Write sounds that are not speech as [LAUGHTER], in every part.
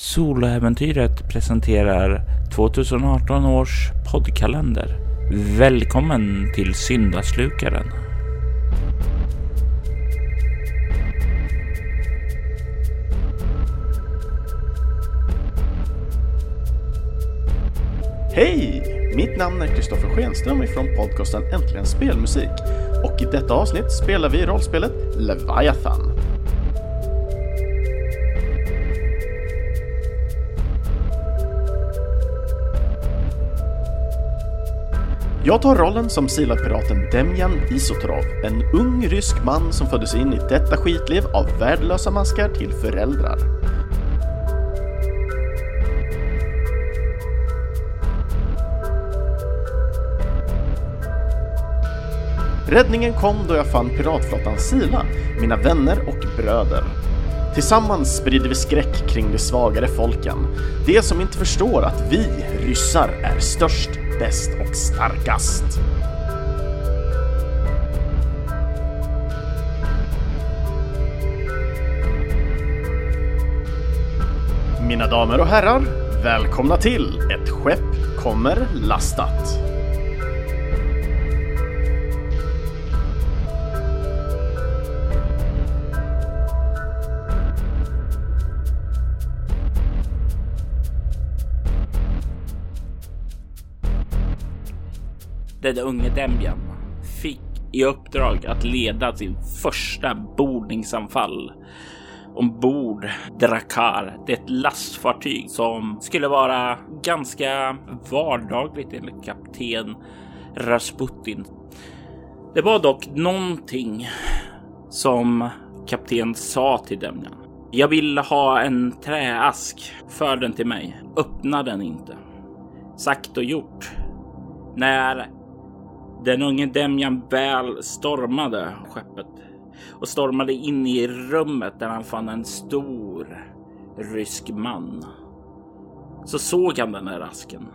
Soloäventyret presenterar 2018 års poddkalender. Välkommen till Syndaslukaren. Hej! Mitt namn är Kristoffer Schenström ifrån podcasten Äntligen Spelmusik. Och i detta avsnitt spelar vi rollspelet Leviathan. Jag tar rollen som silapiraten Demjan Isotorov, en ung rysk man som föddes in i detta skitliv av värdelösa maskar till föräldrar. Räddningen kom då jag fann piratflottan Sila, mina vänner och bröder. Tillsammans sprider vi skräck kring de svagare folken, de som inte förstår att vi ryssar är störst, bäst och starkast. Mina damer och herrar, välkomna till Ett skepp kommer lastat. Den unge Dembian fick i uppdrag att leda sin första bordningsanfall ombord Drakar. Det är ett lastfartyg som skulle vara ganska vardagligt enligt kapten Rasputin. Det var dock någonting som kapten sa till Demjan. Jag vill ha en träask. För den till mig. Öppna den inte. Sagt och gjort. När den unge Demjan väl stormade skeppet och stormade in i rummet där han fann en stor rysk man. Så såg han den här asken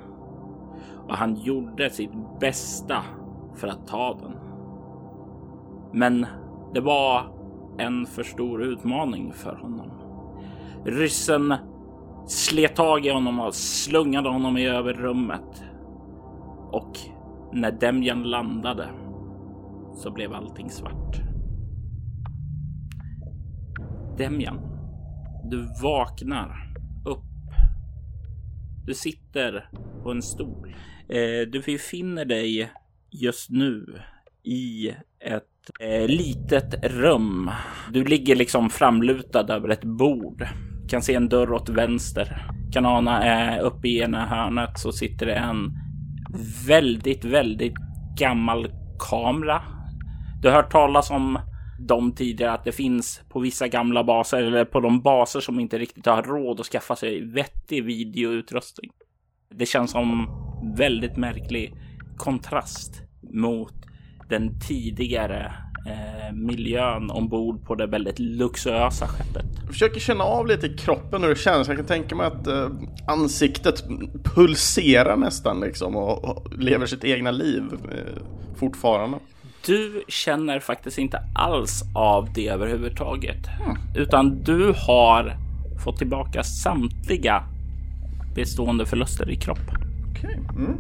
och han gjorde sitt bästa för att ta den. Men det var en för stor utmaning för honom. Ryssen slet tag i honom och slungade honom i över rummet. Och när Demjan landade så blev allting svart. Demjan, du vaknar upp. Du sitter på en stol. Eh, du befinner dig just nu i ett eh, litet rum. Du ligger liksom framlutad över ett bord. Kan se en dörr åt vänster. Kan ana eh, är uppe i ena hörnet så sitter det en väldigt, väldigt gammal kamera. Du har hört talas om dem tidigare att det finns på vissa gamla baser eller på de baser som inte riktigt har råd att skaffa sig vettig videoutrustning. Det känns som väldigt märklig kontrast mot den tidigare eh, miljön ombord på det väldigt luxuösa skeppet. Försöker känna av lite i kroppen hur det känns. Jag kan tänka mig att eh, ansiktet pulserar nästan liksom och, och lever sitt egna liv eh, fortfarande. Du känner faktiskt inte alls av det överhuvudtaget, mm. utan du har fått tillbaka samtliga bestående förluster i kroppen. Okej. Okay. Mm.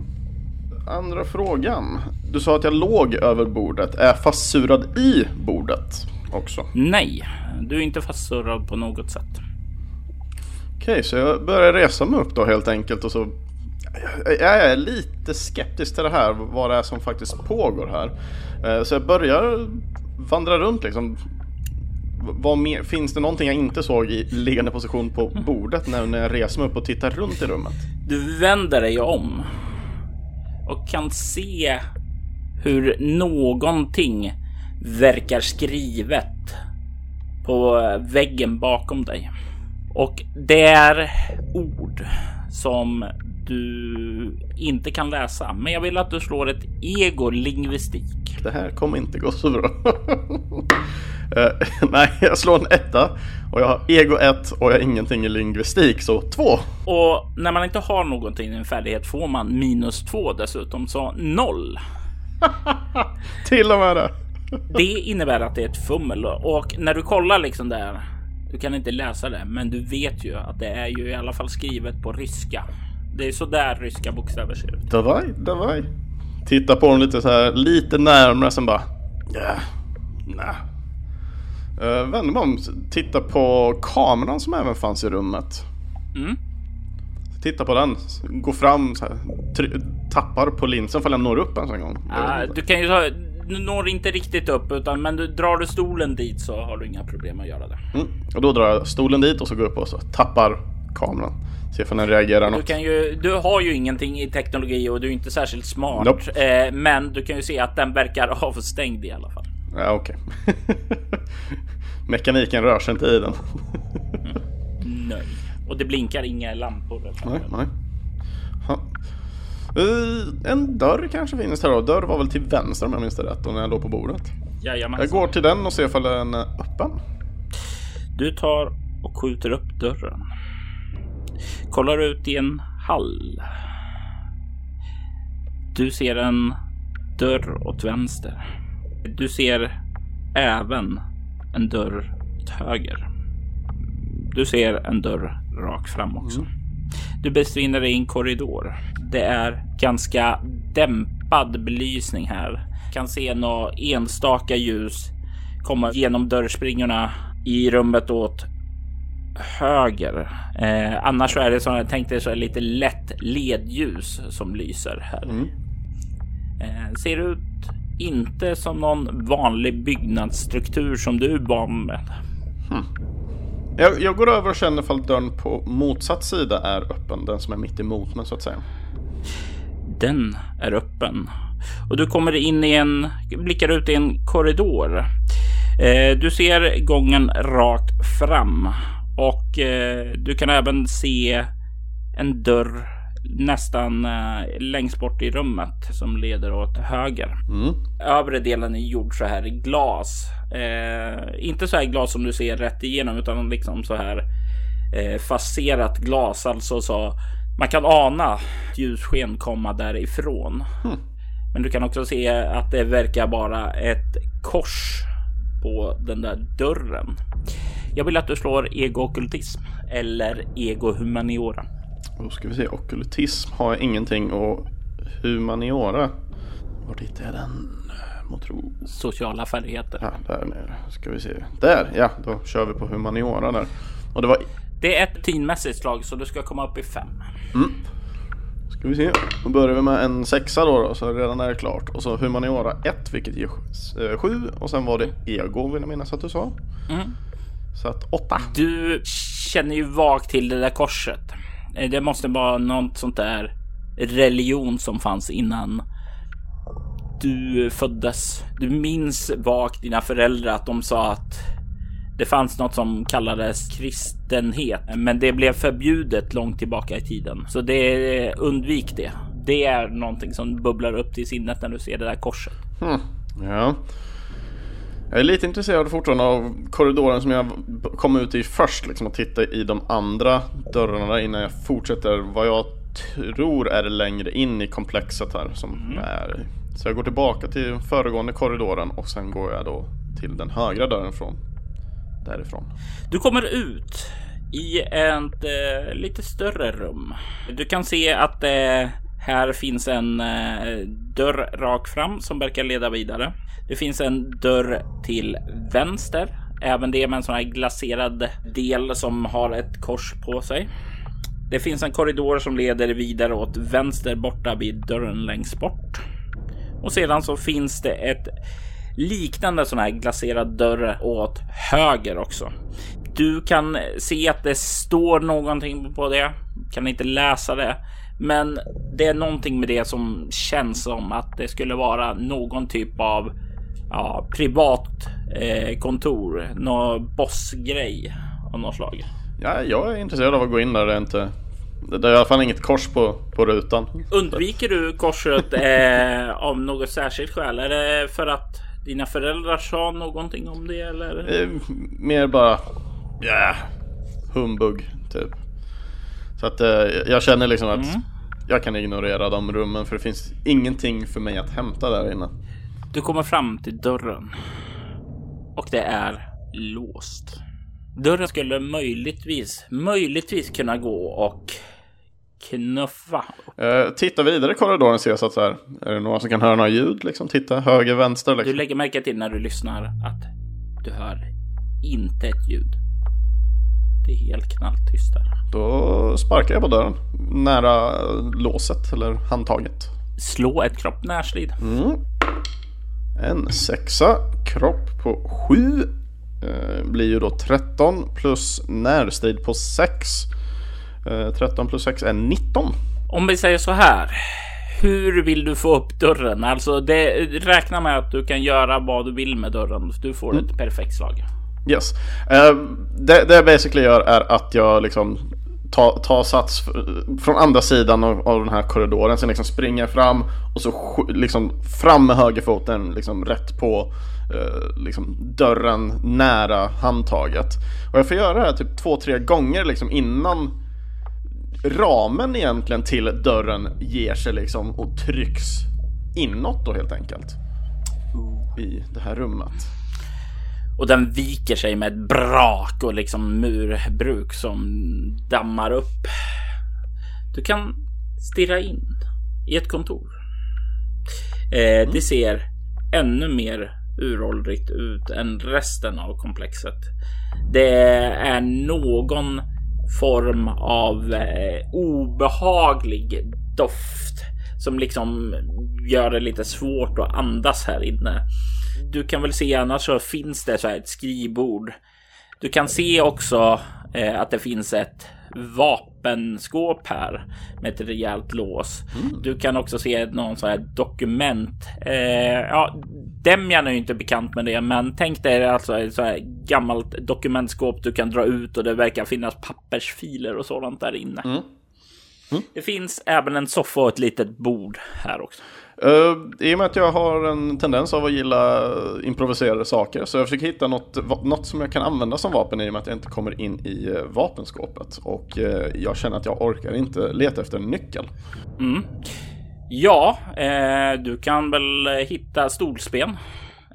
Andra frågan. Du sa att jag låg över bordet. Är jag fastsurad i bordet också? Nej, du är inte fastsurrad på något sätt. Okej, okay, så jag börjar resa mig upp då helt enkelt och så jag är lite skeptisk till det här, vad det är som faktiskt pågår här. Eh, så jag börjar vandra runt liksom. Mer, finns det någonting jag inte såg i liggande position på bordet när, när jag reser mig upp och tittar runt i rummet? Du vänder dig om och kan se hur någonting verkar skrivet på väggen bakom dig. Och det är ord som du inte kan läsa. Men jag vill att du slår ett ego lingvistik. Det här kommer inte gå så bra. uh, [LAUGHS] nej, jag slår en etta och jag har ego 1 och jag har ingenting i lingvistik, så 2. Och när man inte har någonting i en färdighet får man minus 2 dessutom, så 0. [LAUGHS] Till och med det. Det innebär att det är ett fummel och när du kollar liksom där Du kan inte läsa det, men du vet ju att det är ju i alla fall skrivet på ryska. Det är så där ryska bokstäver ser ut. Davaj, davaj. Titta på dem lite så här, lite närmare, sen bara... Ja, nej. Uh, vänder mig om, titta på kameran som även fanns i rummet. Mm. Titta på den, gå fram, så här, tappar på linsen för jag når upp en gång. Ah, du kan ju ta, du når inte riktigt upp utan men du, drar du stolen dit så har du inga problem att göra det. Mm. Och då drar jag stolen dit och så går jag upp och så tappar kameran. Se om den reagerar något. Du, kan ju, du har ju ingenting i teknologi och du är inte särskilt smart. Nope. Eh, men du kan ju se att den verkar [LAUGHS] avstängd i alla fall. Ja, okej. Okay. Mekaniken rör sig inte i den. mm. Nej. Och det blinkar inga lampor. Nej, nej. Uh, en dörr kanske finns här då. Dörr var väl till vänster om jag minns det rätt och när jag låg på bordet. Jajamän. Jag går till den och ser ifall den är öppen. Du tar och skjuter upp dörren. Kollar ut i en hall. Du ser en dörr åt vänster. Du ser även en dörr åt höger. Du ser en dörr rakt fram också. Mm. Du befinner dig i en korridor. Det är ganska dämpad belysning här. Kan se några enstaka ljus komma genom dörrspringorna i rummet åt höger. Eh, annars så är det som jag tänkte så är lite lätt ledljus som lyser här. Mm. Eh, ser ut inte som någon vanlig byggnadsstruktur som du är van med. Hmm. Jag, jag, går över och känner ifall dörren på motsatt sida är öppen. Den som är mitt emot mig så att säga. Den är öppen. Och du kommer in i en, blickar ut i en korridor. Eh, du ser gången rakt fram och eh, du kan även se en dörr nästan eh, längst bort i rummet som leder åt höger. Mm. Övre delen är gjord så här i glas. Eh, inte så här glas som du ser rätt igenom utan liksom så här eh, faserat glas. Alltså så man kan ana ljussken komma därifrån. Mm. Men du kan också se att det verkar vara ett kors på den där dörren. Jag vill att du slår ego-okkultism eller ego-humaniora. Då ska vi se, okkultism har jag ingenting och humaniora. Vart hittar jag den? Motro. Sociala färdigheter. Ja, där nere. Ska vi se. Där, ja, då kör vi på humaniora där. Och det var... Det är ett teammässigt slag så du ska komma upp i fem. Mm. Ska vi se. Då börjar vi med en sexa då, då så redan är det klart. Och så humaniora 1 vilket ger 7 eh, och sen var det ego vill jag minnas att du sa. Mm. Så att 8. Du känner ju vagt till det där korset. Eh, det måste vara något sånt där religion som fanns innan du föddes. Du minns vagt dina föräldrar att de sa att det fanns något som kallades kristenhet, men det blev förbjudet långt tillbaka i tiden. Så det undvik det. Det är någonting som bubblar upp till sinnet när du ser det där korset. Hmm. Ja. Jag är lite intresserad fortfarande av korridoren som jag kom ut i först. Liksom att titta i de andra dörrarna innan jag fortsätter vad jag tror är längre in i komplexet här. Som mm. är. Så jag går tillbaka till föregående korridoren och sen går jag då till den högra dörren från därifrån. Du kommer ut i ett eh, lite större rum. Du kan se att eh, här finns en eh, dörr rakt fram som verkar leda vidare. Det finns en dörr till vänster, även det med en sån här glaserad del som har ett kors på sig. Det finns en korridor som leder vidare åt vänster borta vid dörren längst bort. Och sedan så finns det ett liknande sån här glaserad dörr åt höger också. Du kan se att det står någonting på det. Kan inte läsa det, men det är någonting med det som känns som att det skulle vara någon typ av ja, privat eh, kontor, någon bossgrej av något slag. Ja, jag är intresserad av att gå in där det är inte det är i alla fall inget kors på, på rutan. Undviker du korset eh, av något särskilt skäl? Är det för att dina föräldrar sa någonting om det eller? Eh, mer bara, ja, yeah, humbug typ. Så att eh, jag känner liksom att mm. jag kan ignorera de rummen för det finns ingenting för mig att hämta där inne. Du kommer fram till dörren och det är låst. Dörren skulle möjligtvis, möjligtvis kunna gå och knuffa. Uh, titta vidare i korridoren och se så att så här, är det några som kan höra några ljud liksom? Titta höger, vänster liksom. Du lägger märke till när du lyssnar att du hör inte ett ljud. Det är helt knalltyst där. Då sparkar jag på dörren nära låset eller handtaget. Slå ett kropp närstrid. Mm. En sexa, kropp på sju. Eh, blir ju då 13 plus närstrid på 6. Eh, 13 plus 6 är 19. Om vi säger så här. Hur vill du få upp dörren? Alltså det, räkna med att du kan göra vad du vill med dörren. Du får mm. ett perfekt slag. Yes. Uh, det, det jag basically gör är att jag liksom tar ta sats från andra sidan av, av, den här korridoren. Sen liksom springer jag fram och så liksom fram med högerfoten liksom rätt på uh, liksom dörren nära handtaget. Och jag får göra det här typ två, tre gånger liksom innan ramen egentligen till dörren ger sig liksom och trycks inåt då helt enkelt. I det här rummet. Och den viker sig med ett brak och liksom murbruk som dammar upp. Du kan stirra in i ett kontor. Eh, mm. Det ser ännu mer uråldrigt ut än resten av komplexet. Det är någon form av eh, obehaglig doft som liksom gör det lite svårt att andas här inne. Du kan väl se annars så finns det så här ett skrivbord. Du kan se också eh, att det finns ett vapenskåp här med ett rejält lås. Mm. Du kan också se någon sån här dokument. Eh, ja, Demjan är ju inte bekant med det, men tänk dig alltså ett så här gammalt dokumentskåp du kan dra ut och det verkar finnas pappersfiler och sådant där inne. Mm. Mm. Det finns även en soffa och ett litet bord här också. Uh, I och med att jag har en tendens av att gilla improviserade saker så jag försöker hitta något, något som jag kan använda som vapen i och med att jag inte kommer in i uh, vapenskåpet. Och uh, jag känner att jag orkar inte leta efter en nyckel. Mm. Ja, eh, du kan väl hitta stolsben.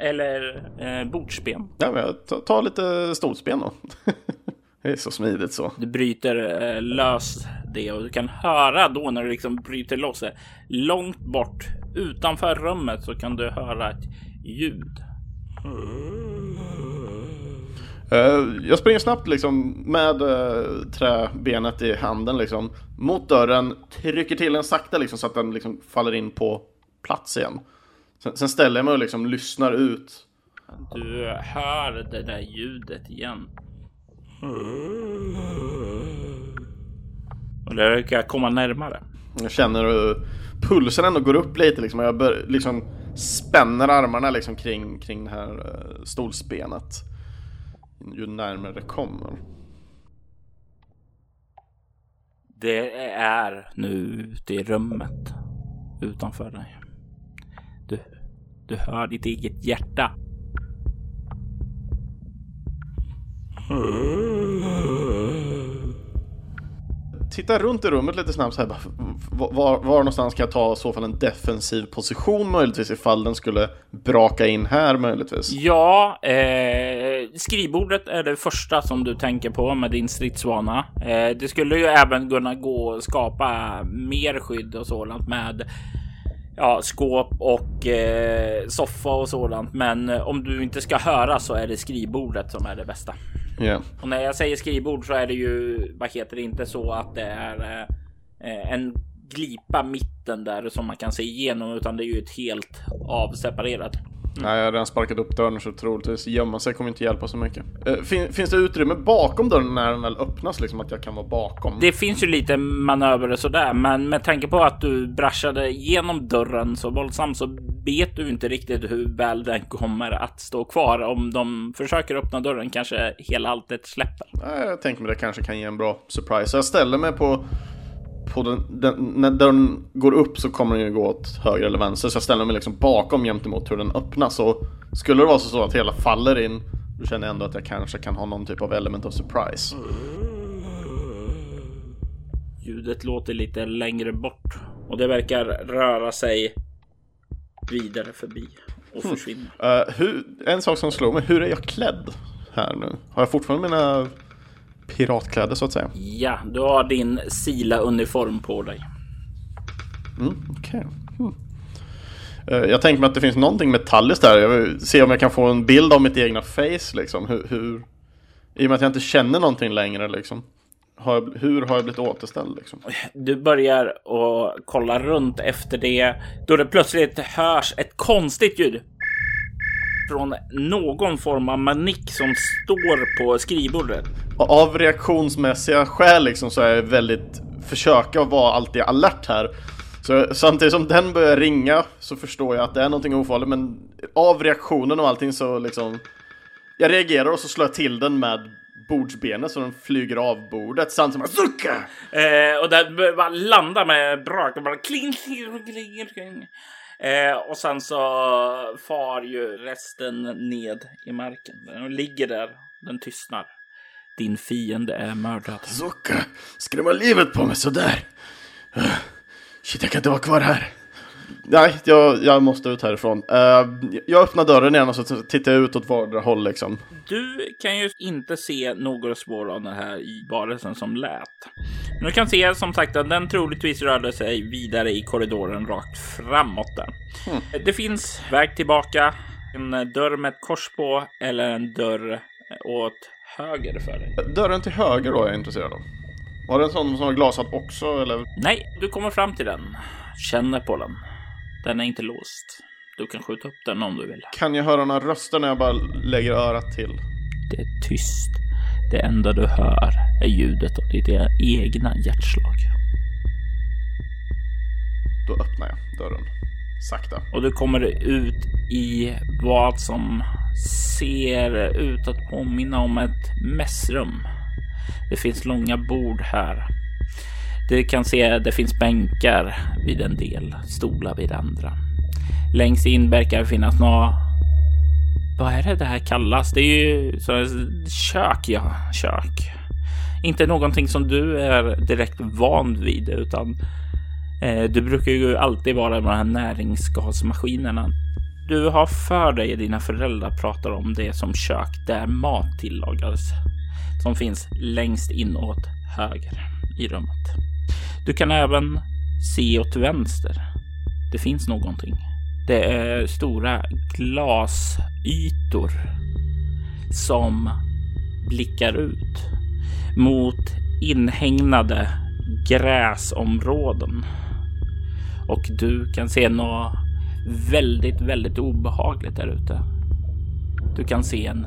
Eller eh, bordsben. Ja, men jag tar, tar lite stolsben då. [LAUGHS] det är så smidigt så. Du bryter eh, lös det och du kan höra då när du liksom bryter loss det. Långt bort utanför rummet så kan du höra ett ljud. Uh, jag springer snabbt liksom med uh, träbenet i handen liksom mot dörren, trycker till den sakta liksom så att den liksom faller in på plats igen. Sen, sen ställer jag mig och liksom lyssnar ut. Du hör det där ljudet igen. Och det verkar komma närmare. Jag känner hur pulsen ändå går upp lite liksom. Och jag bör, liksom spänner armarna liksom kring, kring det här uh, stolsbenet. Ju närmare det kommer. Det är nu ute i rummet utanför dig. Du, du hör ditt eget hjärta. [LAUGHS] Titta runt i rummet lite snabbt så här. Var, var någonstans kan jag ta i så fall en defensiv position möjligtvis ifall den skulle braka in här möjligtvis? Ja, eh, skrivbordet är det första som du tänker på med din stridsvana. Eh, det skulle ju även kunna gå att skapa mer skydd och sådant med ja, skåp och eh, soffa och sådant. Men eh, om du inte ska höra så är det skrivbordet som är det bästa. Yeah. Och när jag säger skrivbord så är det ju, vad heter det, inte så att det är eh, en glipa mitten där som man kan se igenom, utan det är ju ett helt avseparerat. Mm. Nej, jag har redan sparkat upp dörren så troligtvis gömma sig kommer inte hjälpa så mycket. Eh, fin finns det utrymme bakom dörren när den väl öppnas, liksom att jag kan vara bakom? Det finns ju lite manöver och sådär, men med tanke på att du braschade genom dörren så våldsamt så vet du inte riktigt hur väl den kommer att stå kvar. Om de försöker öppna dörren kanske hela alltet släpper. Nej, jag tänker mig det kanske kan ge en bra surprise. Så jag ställer mig på på den, den, när dörren går upp så kommer den ju gå åt höger eller vänster så jag ställer mig liksom bakom gentemot hur den öppnas och skulle det vara så att hela faller in då känner jag ändå att jag kanske kan ha någon typ av element of surprise. Ljudet låter lite längre bort och det verkar röra sig vidare förbi och hmm. försvinna. Uh, hur, en sak som slår mig, hur är jag klädd här nu? Har jag fortfarande mina piratkläder så att säga? Ja, du har din Sila-uniform på dig. Mm, okay. mm. Eh, jag tänker mig att det finns någonting metalliskt där. Jag vill se om jag kan få en bild av mitt egna face liksom. Hur, hur... I och med att jag inte känner någonting längre liksom. Har jag, hur har jag blivit återställd liksom? Du börjar att kolla runt efter det då det plötsligt hörs ett konstigt ljud från någon form av manik som står på skrivbordet. Av reaktionsmässiga skäl liksom så är jag väldigt försöka vara alltid alert här. Så samtidigt som den börjar ringa så förstår jag att det är någonting ofarligt men av reaktionen och allting så liksom Jag reagerar och så slår jag till den med bordsbenet så den flyger av bordet samtidigt som jag suckar! Eh, och den bara landar med brak och bara kling, kling, kling, kling. Eh, och sen så far ju resten ned i marken. Den ligger där, den tystnar. Din fiende är mördad. Zucka, skrämma livet på mig sådär. Eh, shit, jag kan inte vara kvar här. Nej, jag, jag måste ut härifrån. Uh, jag öppnar dörren igen och så tittar jag ut åt vardera håll liksom. Du kan ju inte se några spår av den här varelsen som lät. Men du kan se som sagt att den troligtvis rörde sig vidare i korridoren rakt framåt där. Mm. Det finns väg tillbaka, en dörr med ett kors på eller en dörr åt höger för dig. Dörren till höger då är jag intresserad av. Var det en sån som var glasad också eller? Nej, du kommer fram till den. Känner på den. Den är inte låst. Du kan skjuta upp den om du vill. Kan jag höra några röster när jag bara lägger örat till? Det är tyst. Det enda du hör är ljudet av ditt egna hjärtslag. Då öppnar jag dörren. Sakta. Och du kommer ut i vad som ser ut att påminna om ett mässrum. Det finns långa bord här. Du kan se det finns bänkar vid en del, stolar vid andra. Längst in verkar det finnas några... Vad är det det här kallas? Det är ju så kök, ja, kök. Inte någonting som du är direkt van vid, utan eh, du brukar ju alltid vara med de här näringsgasmaskinerna. Du har för dig dina föräldrar pratar om det som kök där mat tillagades som finns längst inåt höger i rummet. Du kan även se åt vänster. Det finns någonting. Det är stora glasytor som blickar ut mot inhägnade gräsområden. Och du kan se något väldigt, väldigt obehagligt där ute. Du kan se en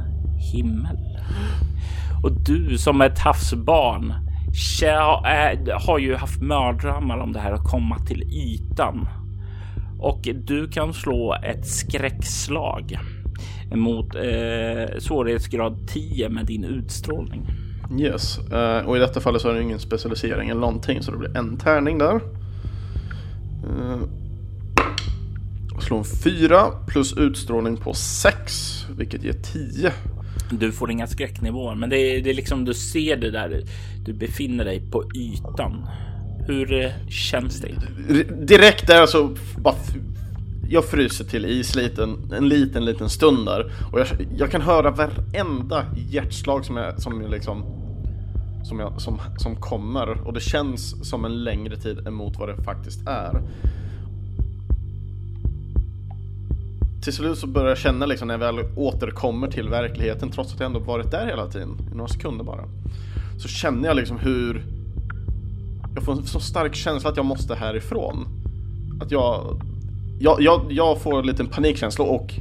himmel. Och du som är ett havsbarn Eh, har ju haft mördrömmar om det här att komma till ytan. Och du kan slå ett skräckslag mot eh, svårighetsgrad 10 med din utstrålning. Yes, uh, och i detta fallet så är det ingen specialisering eller någonting så det blir en tärning där. Uh, slå en 4 plus utstrålning på 6 vilket ger 10. Du får inga skräcknivåer, men det är, det är liksom du ser det där. Du befinner dig på ytan. Hur eh, känns det? Direkt där så bara jag fryser till is liten, en liten, liten stund där och jag, jag kan höra varenda hjärtslag som jag, som jag liksom som, jag, som, som kommer och det känns som en längre tid emot vad det faktiskt är. Till slut så börjar jag känna liksom när jag väl återkommer till verkligheten trots att jag ändå varit där hela tiden, i några sekunder bara. Så känner jag liksom hur jag får en så stark känsla att jag måste härifrån. Att jag, jag, jag, jag får en liten panikkänsla och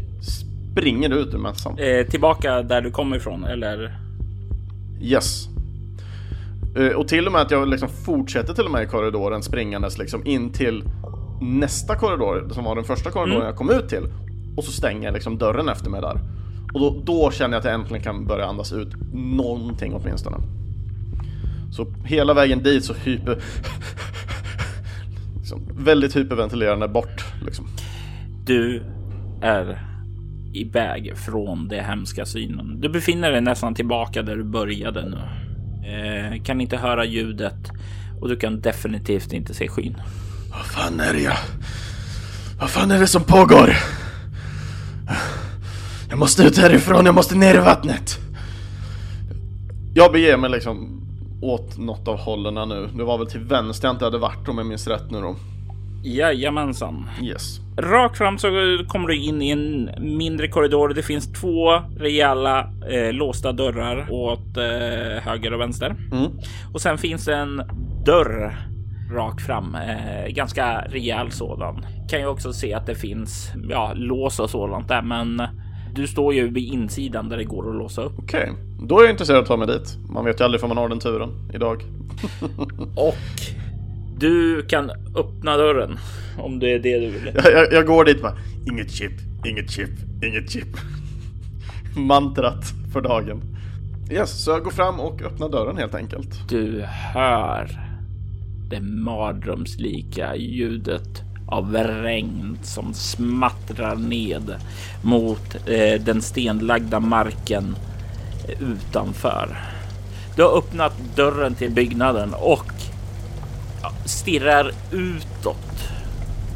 springer ut ur mässan. Eh, tillbaka där du kommer ifrån eller? Yes. Eh, och till och med att jag liksom fortsätter till och med i korridoren springandes liksom in till nästa korridor som var den första korridoren mm. jag kom ut till och så stänger jag liksom dörren efter mig där. Och då, då känner jag att jag äntligen kan börja andas ut någonting åtminstone. Så hela vägen dit så hyper... [LAUGHS] liksom, väldigt hyperventilerande bort liksom. Du är iväg från det hemska synen. Du befinner dig nästan tillbaka där du började nu. Eh, kan inte höra ljudet och du kan definitivt inte se skyn. Vad fan är det jag... Vad fan är det som pågår? Jag måste ut härifrån, jag måste ner i vattnet. Jag beger mig liksom åt något av hållen nu. Det var väl till vänster jag inte hade varit om jag minns rätt nu då. Jajamensan. Yes. Rakt fram så kommer du in i en mindre korridor. Det finns två rejäla eh, låsta dörrar åt eh, höger och vänster. Mm. Och sen finns det en dörr rakt fram, eh, ganska rejäl sådan. Kan ju också se att det finns ja, lås och sådant där, men du står ju vid insidan där det går att låsa upp. Okej, då är jag intresserad av att ta mig dit. Man vet ju aldrig om man har den turen idag. [LAUGHS] Och du kan öppna dörren om det är det du vill. Jag, jag, jag går dit bara. Inget chip, inget chip, inget chip. Mantrat för dagen. Yes, så jag går fram och öppnar dörren helt enkelt. Du hör det mardrömslika ljudet av regn som smattrar ned mot eh, den stenlagda marken utanför. Du har öppnat dörren till byggnaden och stirrar utåt.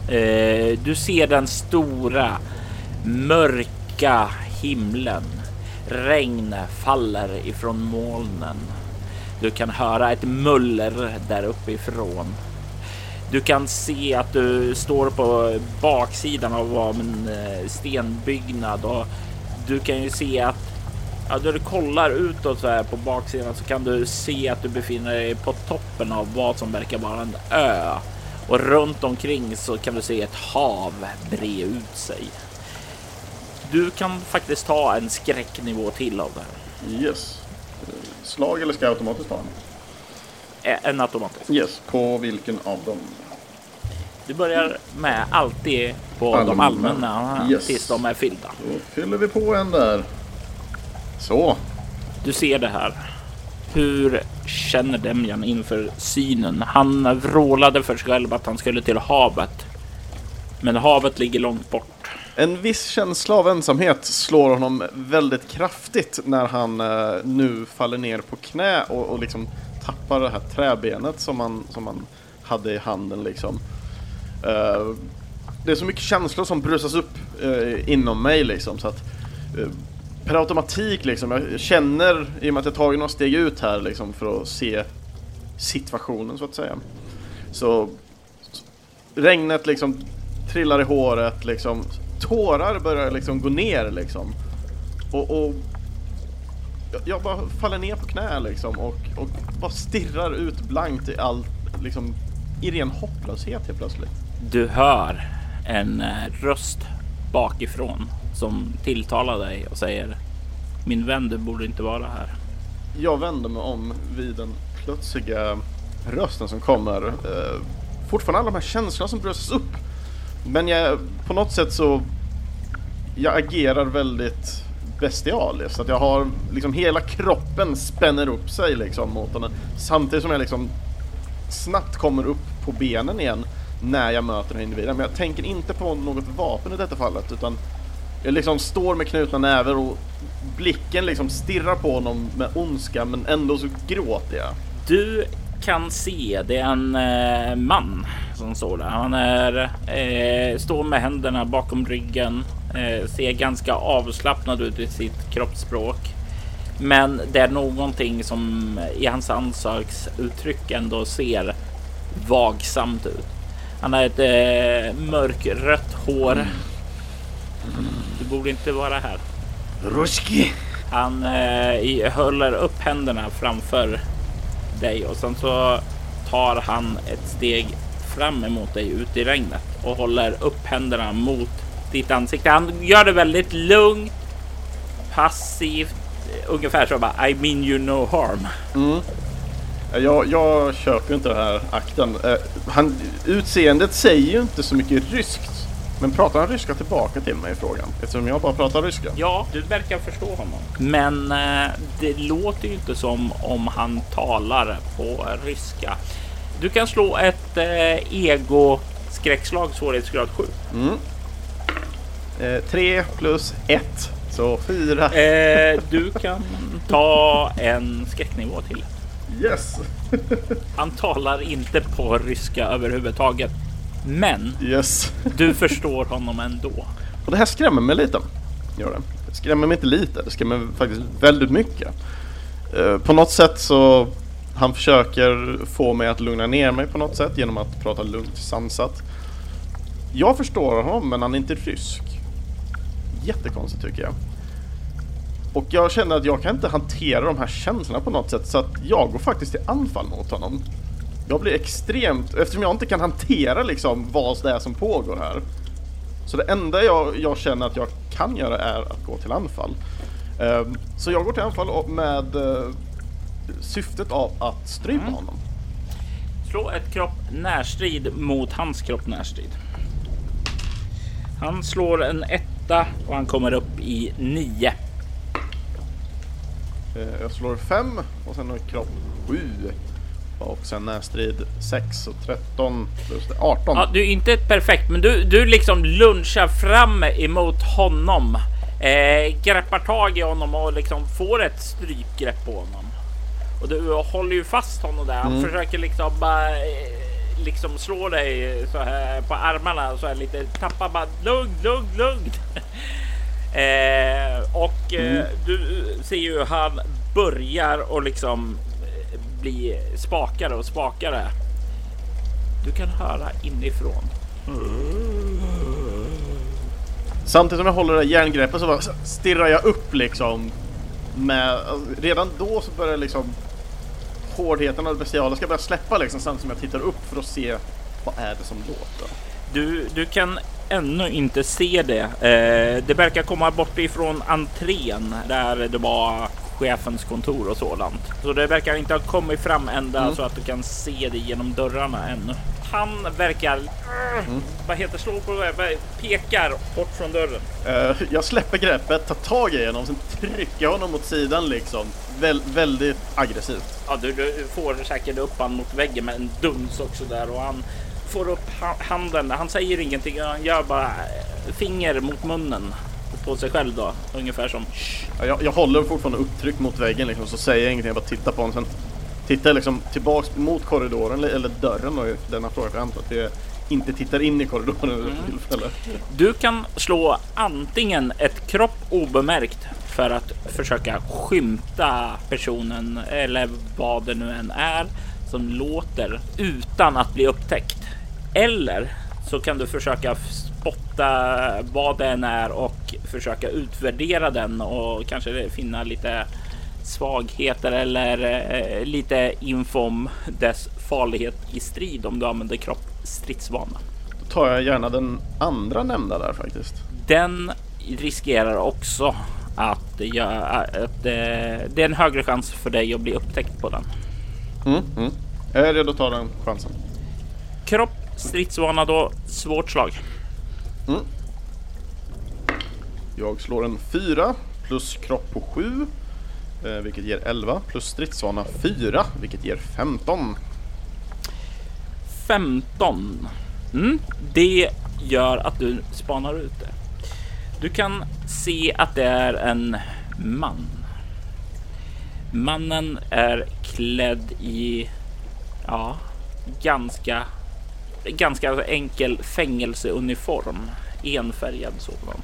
Eh, du ser den stora mörka himlen. Regn faller ifrån molnen. Du kan höra ett muller där uppifrån. Du kan se att du står på baksidan av en eh, stenbyggnad och du kan ju se att ja, när du kollar utåt så här på baksidan så kan du se att du befinner dig på toppen av vad som verkar vara en ö och runt omkring så kan du se ett hav bre ut sig. Du kan faktiskt ta en skräcknivå till av det här. Yes. Slag eller ska jag automatiskt ta en? Ä- En automatisk. Yes, på vilken av dem? Du börjar med alltid på de Allmänna. allmänna Yes. tills de är fyllda. Då fyller vi på en där. Så. Du ser det här. Hur känner Demjan inför synen? Han vrålade för sig själv att han skulle till havet. Men havet ligger långt bort. En viss känsla av ensamhet slår honom väldigt kraftigt när han eh, nu faller ner på knä och, och liksom tappar det här träbenet som han, som han hade i handen liksom. Uh, det är så mycket känslor som brusas upp uh, inom mig liksom så att uh, per automatik liksom, jag känner i och med att jag tagit några steg ut här liksom för att se situationen så att säga. Så regnet liksom trillar i håret liksom. Tårar börjar liksom gå ner liksom. Och, och jag- jag bara faller ner på knä liksom och, och bara stirrar ut blankt i allt liksom i ren hopplöshet helt plötsligt. Du hör en eh, röst bakifrån som tilltalar dig och säger Min vän, du borde inte vara här. Jag vänder mig om vid den plötsliga rösten som kommer. Eh, fortfarande alla de här känslorna som bröstas upp. Men jag, på något sätt så jag agerar väldigt bestialiskt. Att jag har liksom hela kroppen spänner upp sig liksom mot henne. Samtidigt som jag liksom snabbt kommer upp på benen igen när jag möter den här individen. Men jag tänker inte på något vapen i detta fallet utan jag liksom står med knutna näver och blicken liksom stirrar på honom med ondska men ändå så gråter jag. Du kan se, det är en eh, man som står där. Han är, eh, står med händerna bakom ryggen, eh, ser ganska avslappnad ut i sitt kroppsspråk. Men det är någonting som i hans ansiktsuttryck ändå ser vagsamt ut. Han har ett eh, mörkrött hår. Du borde inte vara här. Ruski! Han eh, håller upp händerna framför dig och sen så tar han ett steg fram emot dig ut i regnet och håller upp händerna mot ditt ansikte. Han gör det väldigt lugnt, passivt, eh, ungefär så bara I mean you no harm. Jag, jag köper ju inte den här akten. Eh, han, utseendet säger ju inte så mycket ryskt. Men pratar han ryska tillbaka till mig i frågan? Eftersom jag bara pratar ryska. Ja, du verkar förstå honom. Men eh, det låter ju inte som om han talar på ryska. Du kan slå ett eh, ego skräckslag svårighetsgrad 7. Eh, tre plus ett. Så fyra. Eh, du kan ta en skräcknivå till. Yes! Han talar inte på ryska överhuvudtaget. Men Yes. du förstår honom ändå. Och det här skrämmer mig lite. Gör det. Det skrämmer mig inte lite, det skrämmer mig faktiskt väldigt mycket. Eh, på något sätt så han försöker få mig att lugna ner mig på något sätt genom att prata lugnt sansat. Jag förstår honom men han är inte rysk. Jättekonstigt tycker jag. Och jag känner att jag kan inte hantera de här känslorna på något sätt så att jag går faktiskt till anfall mot honom. Jag blir extremt, eftersom jag inte kan hantera liksom vad det är som pågår här. Så det enda jag, jag känner att jag kan göra är att gå till anfall. Um, så jag går till anfall med uh, syftet av att strypa mm. honom. Slå ett kropp närstrid mot hans kropp närstrid. Han slår en etta och han kommer upp i nio. Uh, jag slår fem och sen har jag kropp sju. Och sen närstrid 6 och 13 plus 18. Ja, du är inte perfekt, men du, du liksom lunchar fram emot honom. Eh, greppar tag i honom och liksom får ett strypgrepp på honom. Och du håller ju fast honom där. Han mm. försöker liksom bara eh, liksom slå dig så här på armarna så här lite tappa bara lugn, lugn, lugn. Eh, och eh, mm. du ser ju han börjar och liksom bli spakare och spakare. Du kan höra inifrån. Samtidigt som jag håller det järngreppet så stirrar jag upp liksom. Med, alltså, redan då så börjar liksom hårdheten av det bestiala ska börja släppa liksom samtidigt som jag tittar upp för att se vad är det som låter. Du, du kan ännu inte se det. Eh, det verkar komma bort ifrån entrén där det var chefens kontor och sådant. Så det verkar inte ha kommit fram ända mm. så att du kan se det genom dörrarna ännu. Han verkar, mm. vad heter slå på det, pekar bort från dörren. Uh, jag släpper greppet, tar tag i honom, sen trycker jag honom mot sidan liksom. Vä väldigt aggressivt. Ja, du, du får säkert upp honom mot väggen med en duns också där och han får upp handen. Han säger ingenting, han gör bara finger mot munnen på sig själv då, ungefär som ja, jag, jag håller fortfarande upptryckt mot väggen liksom, så säger jag ingenting, jag bara tittar på honom. Sen tittar jag liksom tillbaks mot korridoren, eller dörren då, denna fråga, jag antar att jag inte tittar in i korridoren mm. tillfälle. Du kan slå antingen ett kropp obemärkt för att försöka skymta personen eller vad det nu än är som låter utan att bli upptäckt. Eller så kan du försöka spotta vad den är och försöka utvärdera den och kanske finna lite svagheter eller eh, lite info om dess farlighet i strid om du använder kropp stridsvana. Då tar jag gärna den andra nämnda där faktiskt. Den riskerar också att, göra, att eh, det är en högre chans för dig att bli upptäckt på den. Mm, mm. Jag är redo att ta den chansen. Kropp stridsvana då, svårt slag. Mm. Jag slår en 4 plus kropp på 7 eh, vilket ger 11 plus stridsvana 4 vilket ger 15. 15. Mm. Det gör att du spanar ut det. Du kan se att det är en man. Mannen är klädd i ja, ganska ganska enkel fängelseuniform. Enfärgad sådan.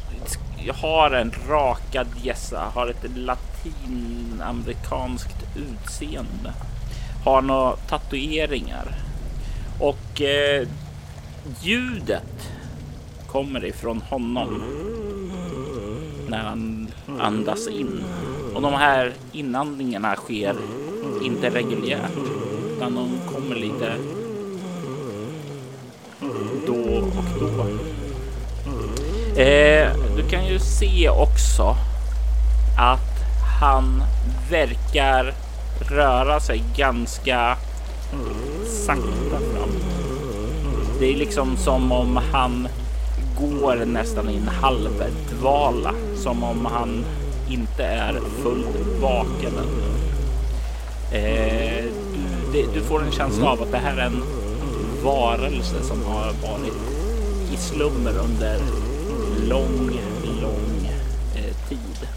Jag har en rakad gässa, har ett latinamerikanskt utseende. Har några tatueringar. Och eh, ljudet kommer ifrån honom när han andas in. Och de här inandningarna sker inte reguljärt utan de kommer lite då och då. Eh, du kan ju se också att han verkar röra sig ganska sakta fram. Det är liksom som om han går nästan i en halvdvala, som om han inte är fullt vaken ännu. Eh, du, du, får en känsla av att det här är en varelse som har varit i slummer under lång, lång eh, tid.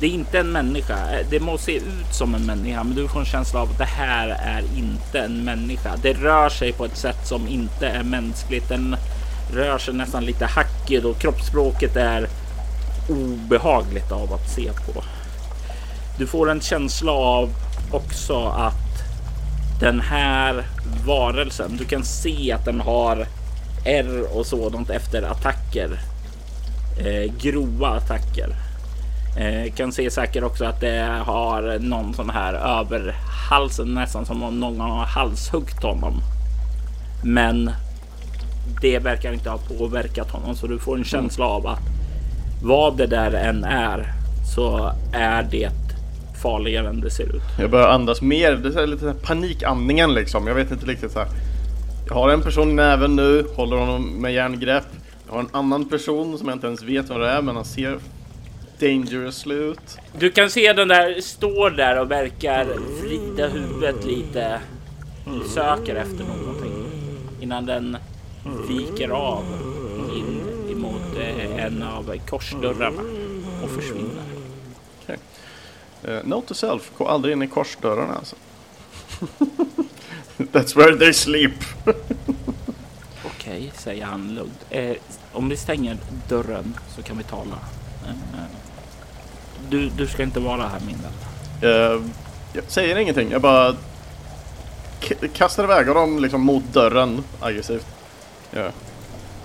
Det är inte en människa. Det må se ut som en människa, men du får en känsla av att det här är inte en människa. Det rör sig på ett sätt som inte är mänskligt. Den rör sig nästan lite hackigt och kroppsspråket är obehagligt av att se på. Du får en känsla av också att den här varelsen, du kan se att den har R och sådant efter attacker. Eh, grova attacker. Eh, kan se säkert också att det har någon sån här över halsen, nästan som om någon har halshuggit honom. Men det verkar inte ha påverkat honom så du får en känsla av att vad det där än är så är det farligare än det ser ut. Jag börjar andas mer. Det är lite panikandningen liksom. Jag vet inte riktigt så här. Jag har en person i näven nu, håller honom med järngrepp. Jag har en annan person som jag inte ens vet vad det är, men han ser dangerous ut. Du kan se den där står där och verkar vrida huvudet lite. Söker efter någonting innan den viker av in emot eh, en av korsdörrarna och försvinner. Uh, note to self, gå aldrig in i korsdörrarna alltså. [LAUGHS] That's where they sleep. [LAUGHS] Okej, okay, säger han lugnt. Eh, om vi stänger dörren så kan vi tala. Eh, du, du ska inte vara här min vän. Uh, jag säger ingenting. Jag bara kastar iväg dem liksom mot dörren aggressivt. Ja.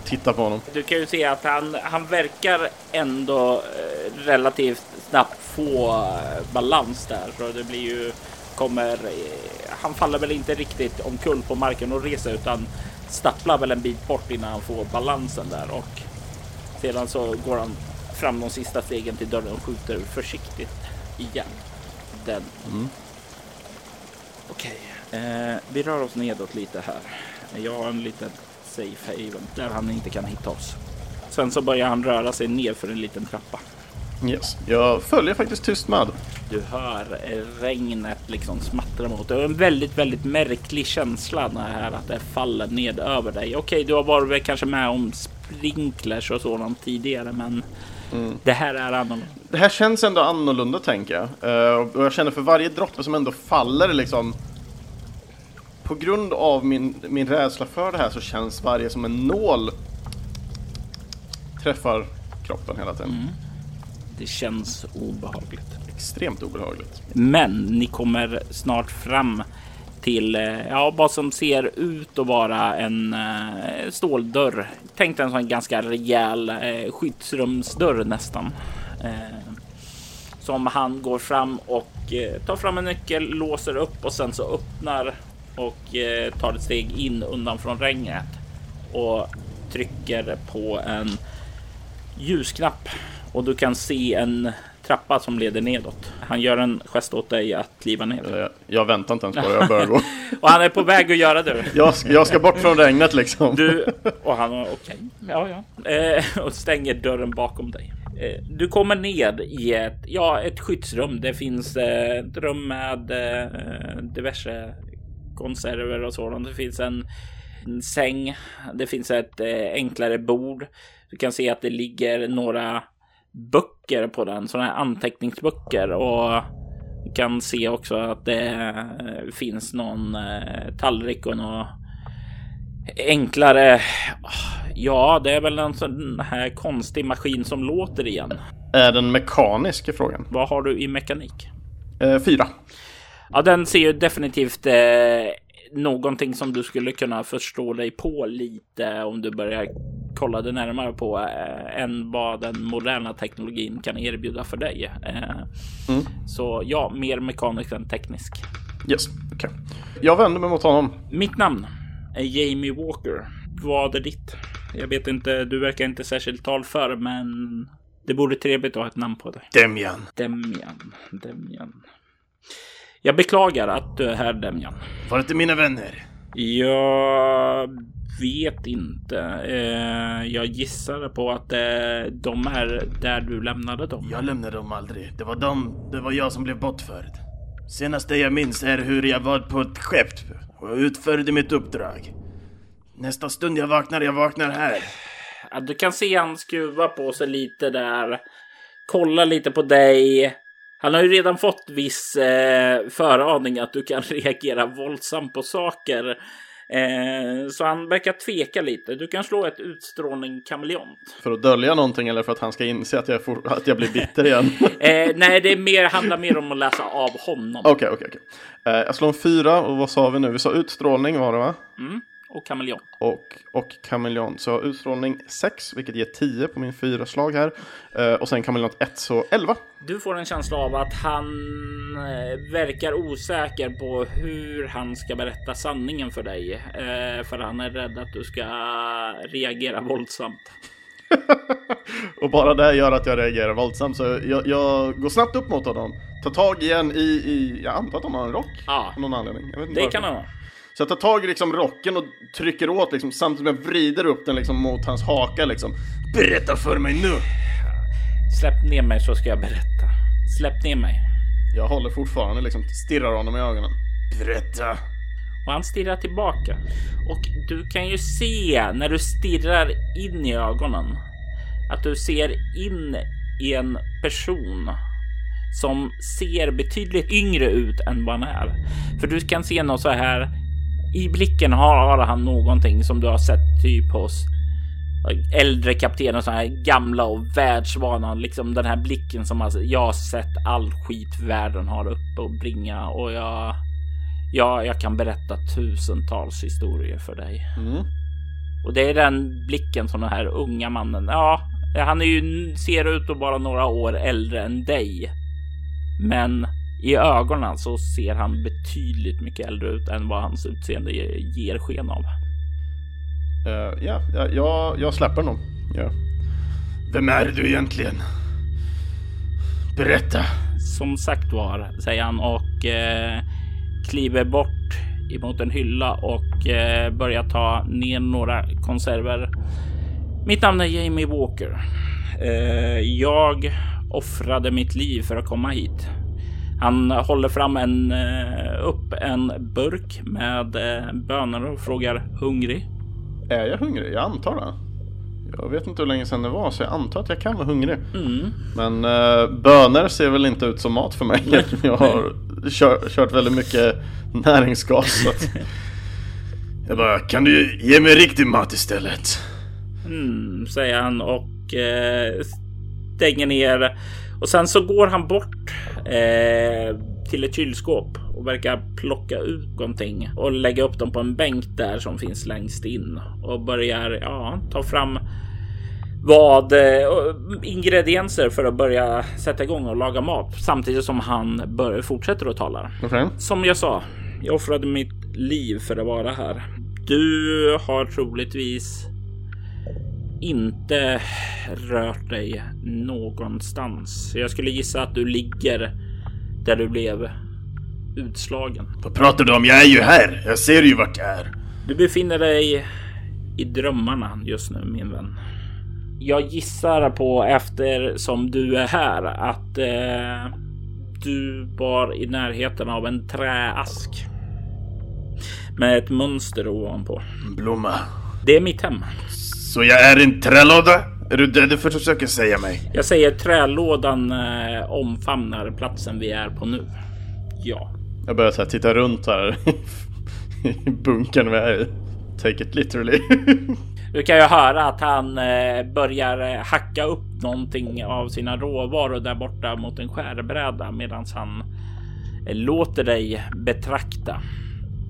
Titta på honom. Du kan ju se att han, han verkar ändå eh, relativt snabbt få eh, balans där. Så det blir ju kommer. Eh, han faller väl inte riktigt omkull på marken och reser utan stapplar väl en bit bort innan han får balansen där och sedan så går han fram de sista stegen till dörren och skjuter försiktigt igen. Den. Mm. Okej, eh, vi rör oss nedåt lite här. Jag har en liten safe haven där han inte kan hitta oss. Sen så börjar han röra sig ner för en liten trappa. Yes, jag följer faktiskt tyst med. Du hör regnet liksom smattra mot dig. En väldigt, väldigt märklig känsla när här att det faller ned över dig. Okej, du har varit kanske med om sprinklers och sådant tidigare, men mm. det här är annorlunda. Det här känns ändå annorlunda tänker jag. Uh, och jag känner för varje droppe som ändå faller liksom på grund av min, min rädsla för det här så känns varje som en nål träffar kroppen hela tiden. Mm. Det känns obehagligt. Extremt obehagligt. Men ni kommer snart fram till eh, ja, vad som ser ut att vara en uh, ståldörr. Tänk dig en sån ganska rejäl uh, skyddsrumsdörr nästan. Uh, som han går fram och tar fram en nyckel, låser upp och sen så öppnar och tar ett steg in undan från regnet och trycker på en ljusknapp och du kan se en trappa som leder nedåt. Han gör en gest åt dig att kliva ner. Jag, jag väntar inte ens på det, jag börjar gå. [LAUGHS] och han är på väg att göra det. jag, ska, jag ska bort från regnet liksom. Du, och han okej, okay. ja ja. Eh, och stänger dörren bakom dig. Eh, du kommer ned i ett, ja, ett skyddsrum. Det finns eh, ett rum med eh, diverse konserver och sådant. Det finns en, säng. Det finns ett eh, enklare bord. Du kan se att det ligger några böcker på den, sådana här anteckningsböcker och du kan se också att det eh, finns någon eh, tallrik och något enklare. Ja, det är väl en sån här konstig maskin som låter igen. Är den mekanisk i frågan? Vad har du i mekanik? Eh, fyra. Ja, den ser ju definitivt eh, någonting som du skulle kunna förstå dig på lite om du börjar kolla det närmare på eh, än vad den moderna teknologin kan erbjuda för dig. Eh, mm. Så ja, mer mekanisk än teknisk. Yes, okej. Okay. Jag vänder mig mot honom. Mitt namn är Jamie Walker. Vad är ditt? Jag vet inte, du verkar inte särskilt talför, men det borde trevligt att ha ett namn på dig. Demian. Demian. Demian. Jag beklagar att du är här Demjan. Var inte mina vänner? Jag vet inte. Eh, jag gissar på att eh, de är där du lämnade dem. Jag lämnade dem aldrig. Det var de, det var jag som blev bortförd. Senaste jag minns är hur jag var på ett skepp och utförde mitt uppdrag. Nästa stund jag vaknar, jag vaknar här. Ja, du kan se han skruva på sig lite där. Kolla lite på dig. Han har ju redan fått viss eh, föraning att du kan [LAUGHS] reagera våldsamt på saker. Eh, så han verkar tveka lite. Du kan slå ett utstrålning kameleont. För att dölja någonting eller för att han ska inse att jag, får, att jag blir bitter igen? [LAUGHS] Eh, nej, det är mer, handlar mer om att läsa av honom. Okej, okej, okej. Eh, Jag slår en fyra och vad sa vi nu? Vi sa utstrålning var det va? Mm. Och kameleont. Och, och kameleont. Så utstrålning 6, vilket ger 10 på min fyra slag här. Eh, och sen kameleont 1, så 11. Du får en känsla av att han eh, verkar osäker på hur han ska berätta sanningen för dig. Eh, för han är rädd att du ska reagera våldsamt. [LAUGHS] Och bara det gör att jag reagerar våldsamt. Så jag, jag går snabbt upp mot honom. Tar tag igen i, i jag antar att han har en rock. Ja, Av någon anledning. Det varför. kan han ha. Så jag tar tag i liksom rocken och trycker åt liksom, samtidigt som jag vrider upp den liksom mot hans haka liksom. Berätta för mig nu! Släpp ner mig så ska jag berätta. Släpp ner mig. Jag håller fortfarande liksom, stirrar honom i ögonen. Berätta! Och han stirrar tillbaka. Och du kan ju se när du stirrar in i ögonen att du ser in i en person som ser betydligt yngre ut än vad han är. För du kan se något så här. I blicken har, har han någonting som du har sett typ hos äldre kaptener, så här gamla och världsvana. Liksom den här blicken som alltså, jag har sett all skit världen har uppe och bringa och jag Ja, jag kan berätta tusentals historier för dig. Mm. Och det är den blicken som den här unga mannen. Ja, han är ju, ser ut att vara några år äldre än dig. Men i ögonen så ser han betydligt mycket äldre ut än vad hans utseende ge- ger sken av. Eh, ja, ja, jag, jag släpper honom. Ja. Vem är du egentligen? Berätta! Som sagt var, säger han och eh, kliver bort emot en hylla och eh, börjar ta ner några konserver. Mitt namn är Jamie Walker. Eh, jag offrade mitt liv för att komma hit. Han håller fram en, eh, upp en burk med eh, bönor och frågar hungrig. Är jag hungrig? Jag antar det. Jag vet inte hur länge sedan det var så jag antar att jag kan vara hungrig. Mm. Men uh, bönor ser väl inte ut som mat för mig. [LAUGHS] jag har kör, kört väldigt mycket näringsgas. [LAUGHS] Jag bara, kan du ge mig riktig mat istället? Mm, säger han och eh, stänger ner. Och sen så går han bort eh, till ett kylskåp och verkar plocka ut någonting och lägga upp dem på en bänk där som finns längst in och börjar ja, ta fram vad eh, ingredienser för att börja sätta igång och laga mat samtidigt som han bör, fortsätter att tala. Okej. Som jag sa, jag offrade mitt liv för att vara här. Du har troligtvis inte rört dig någonstans. Jag skulle gissa att du ligger där du blev utslagen. Vad pratar du om? Jag är ju här! Jag ser ju vart jag är! Du befinner dig i drömmarna just nu, min vän. Jag gissar på eftersom du är här att eh, du var i närheten av en träask med ett mönster ovanpå. Blomma. Det är mitt hem. Så jag är en trälåda? Är du det du försöker säga mig? Jag säger trälådan eh, omfamnar platsen vi är på nu. Ja, Jag börjar så här, titta runt här [LAUGHS] i bunkern vi är i. Take it literally. [LAUGHS] du kan ju höra att han eh, börjar eh, hacka upp någonting av sina råvaror där borta mot en skärbräda medan han eh, låter dig betrakta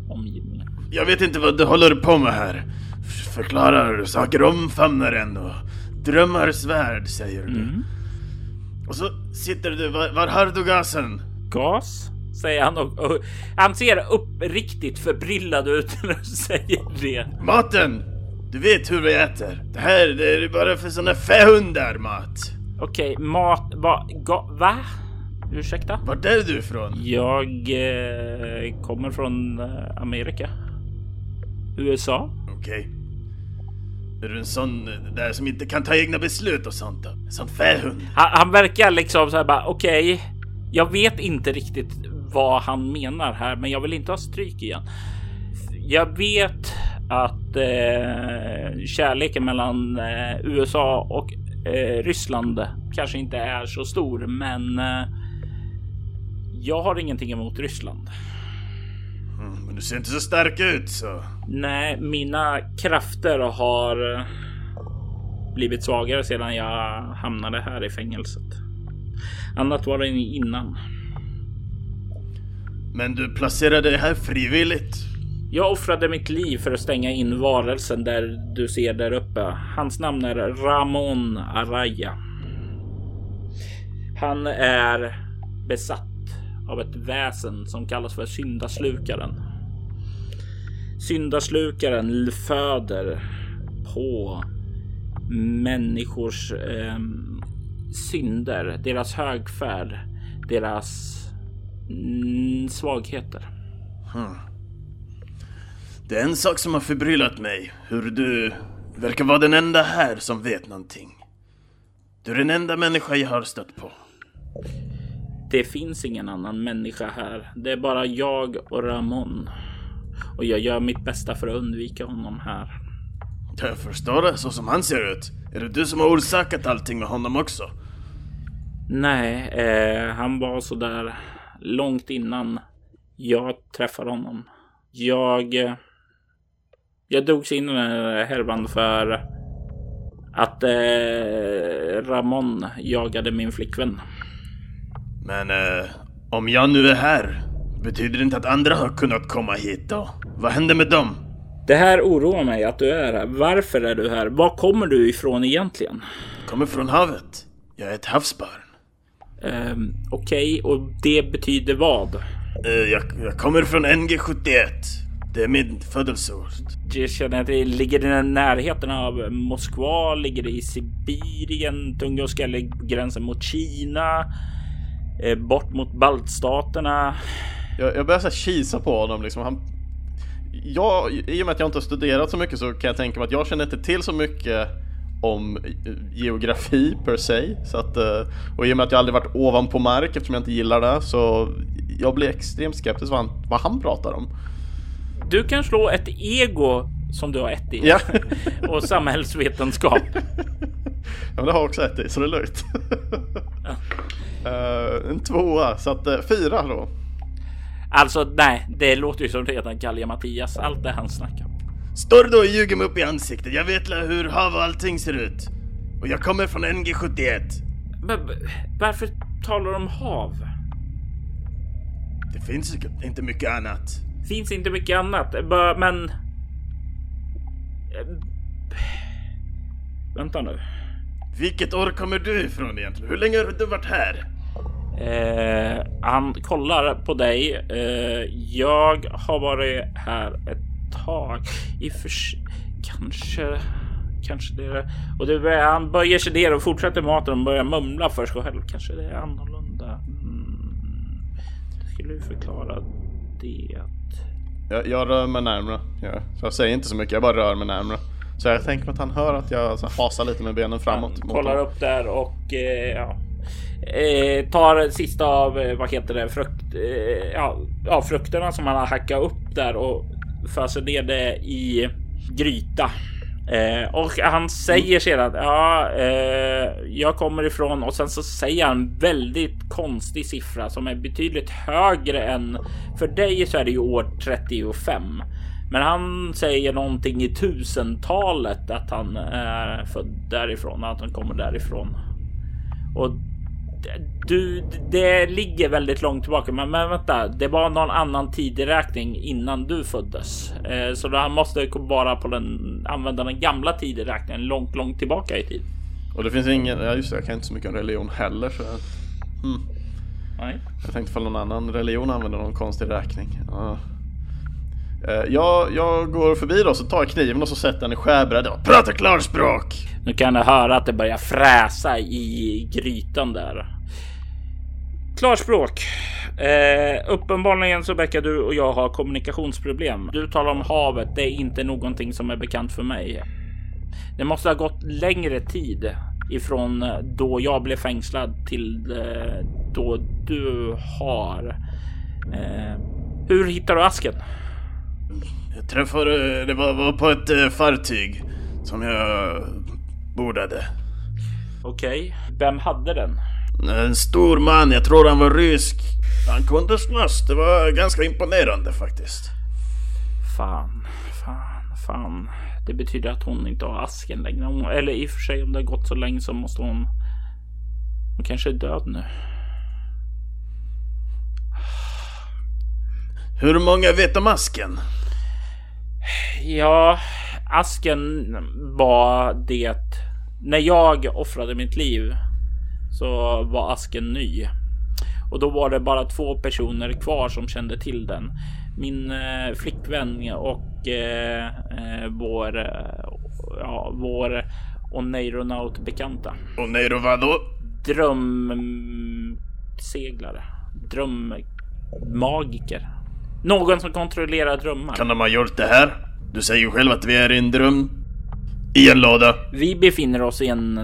omgivningen. Jag vet inte vad du håller på med här. Förklarar saker omfamnar en och drömmar svärd säger du. Mm. Och så sitter du, var, var har du gasen? Gas, säger han och, och han ser uppriktigt förbryllad ut när du säger det. Maten! Du vet hur vi äter. Det här det är bara för såna fähundar mat. Okej, mat, va, ga, va? Ursäkta? Vart är du ifrån? Jag eh, kommer från eh, Amerika. USA. Okej. Är du en sån där som inte kan ta egna beslut och sånt då? En sån fähund? Han, han verkar liksom så här bara okej. jag vet inte riktigt vad han menar här, men jag vill inte ha stryk igen. Jag vet att eh, kärleken mellan eh, USA och eh, Ryssland kanske inte är så stor, men eh, jag har ingenting emot Ryssland. Men du ser inte så stark ut så. Nej, mina krafter har eh, blivit svagare sedan jag hamnade här i fängelset. Annat var det innan. Men du placerade dig här frivilligt. Jag offrade mitt liv för att stänga in varelsen där du ser där uppe. Hans namn är Ramon Araya. Han är besatt av ett väsen som kallas för syndaslukaren. Syndaslukaren föder på människors eh, synder, deras högfärd, deras mm, svagheter. Hmm. Det är en sak som har förbryllat mig. Hur du verkar vara den enda här som vet någonting. Du är den enda människa jag har stött på. Det finns ingen annan människa här. Det är bara jag och Ramon. Och jag gör mitt bästa för att undvika honom här. Jag förstår det, så som han ser ut. Är det du som har orsakat allting med honom också? Nej, eh, han var så där långt innan jag träffade honom. Jag... Eh, jag drogs in i den här härvan för att eh, Ramon jagade min flickvän. Men eh, om jag nu är här, betyder det inte att andra har kunnat komma hit då? Vad hände med dem? Det här oroar mig att du är här. Varför är du här? Var kommer du ifrån egentligen? Jag kommer från havet. Jag är ett havsbarn. Um, Okej, okay. och det betyder vad? Uh, jag, jag, kommer från NG71. Det är min födelseort. Jag känner att det ligger i närheten av Moskva, ligger det i Sibirien, Tunguska gränsen mot Kina, eh, bort mot baltstaterna. Jag, jag börjar så kisa på honom liksom. Han, jag, I och med att jag inte har studerat så mycket så kan jag tänka mig att jag känner inte till så mycket om geografi per se. Så att, eh, och i och med att jag aldrig varit ovanpå mark eftersom jag inte gillar det så jag blir extremt skeptisk vad han, vad han pratar om. Du kan slå ett ego som du har ett i. Ja. [LAUGHS] och samhällsvetenskap. [LAUGHS] ja men det har också ett i så det är lugnt. ja. uh, [LAUGHS] en tvåa, så att uh, fyra då. Alltså nej, det låter ju som redan Gallia Mattias, allt det han snackar om. Står du och ljuger mig upp i ansiktet? Jag vet hur hav och allting ser ut. Och jag kommer från NG71. Men varför talar du om hav? Det finns inte mycket annat. Finns inte mycket annat, men... Vänta nu. Vilket år kommer du ifrån egentligen? Hur länge har du varit här? Eh, han kollar på dig. Eh, jag har varit här ett tag. I för kanske, kanske det är och det börjar, han böjer sig ner och fortsätter maten och börjar mumla för sig själv. Kanske det är annorlunda. Mm. Det skulle ju förklara det. Jag, jag rör mig närmre. Jag, jag säger inte så mycket, jag bara rör mig närmre. Så jag tänker att han hör att jag hasar lite med benen framåt. Han kollar upp där och eh, ja, eh, tar sista av, eh, vad heter det, frukt, eh, ja, ja, frukterna som han har hackat upp där och föser ner det i gryta. Eh, och han säger sedan, ja, eh, jag kommer ifrån och sen så säger han väldigt konstig siffra som är betydligt högre än för dig så är det ju år 35. Men han säger någonting i tusentalet att han är född därifrån, att han kommer därifrån. Och du, det ligger väldigt långt tillbaka, men, men vänta, det var någon annan tideräkning innan du föddes, eh, så han måste vara på den använda den gamla tideräkningen långt, långt tillbaka i tid. Och det finns ingen, ja just det, jag kan inte så mycket om religion heller så. Hmm. Nej. Jag tänkte ifall någon annan religion använder någon konstig räkning. Ja. Eh, jag, jag går förbi då så tar jag kniven och så sätter den i skärbrädan Prata pratar klarspråk. Nu kan du höra att det börjar fräsa i grytan där. Klarspråk. Eh, uppenbarligen så verkar du och jag ha kommunikationsproblem. Du talar om havet. Det är inte någonting som är bekant för mig. Det måste ha gått längre tid ifrån eh, då jag blev fängslad till eh, då du har. Eh, hur hittar du asken? Jag träffade, det var, var på ett eh, fartyg som jag bordade. Okej, okay. vem hade den? En stor man, jag tror han var rysk. Han kunde slåss, det var ganska imponerande faktiskt. Fan, fan, fan. Det betyder att hon inte har asken längre. Hon, eller i och för sig om det har gått så länge så måste hon... Hon kanske är död nu. Hur många vet om asken? Ja, asken var det. När jag offrade mitt liv så var asken ny. Och då var det bara två personer kvar som kände till den. Min eh, flickvän och eh, eh, vår, eh, ja, vår Oneironaut bekanta. Oneiro vadå? Drömseglare. Drömmagiker. Någon som kontrollerar drömmar. Kan de ha gjort det här? Du säger ju själv att vi är i en dröm. I en låda. Vi befinner oss i en,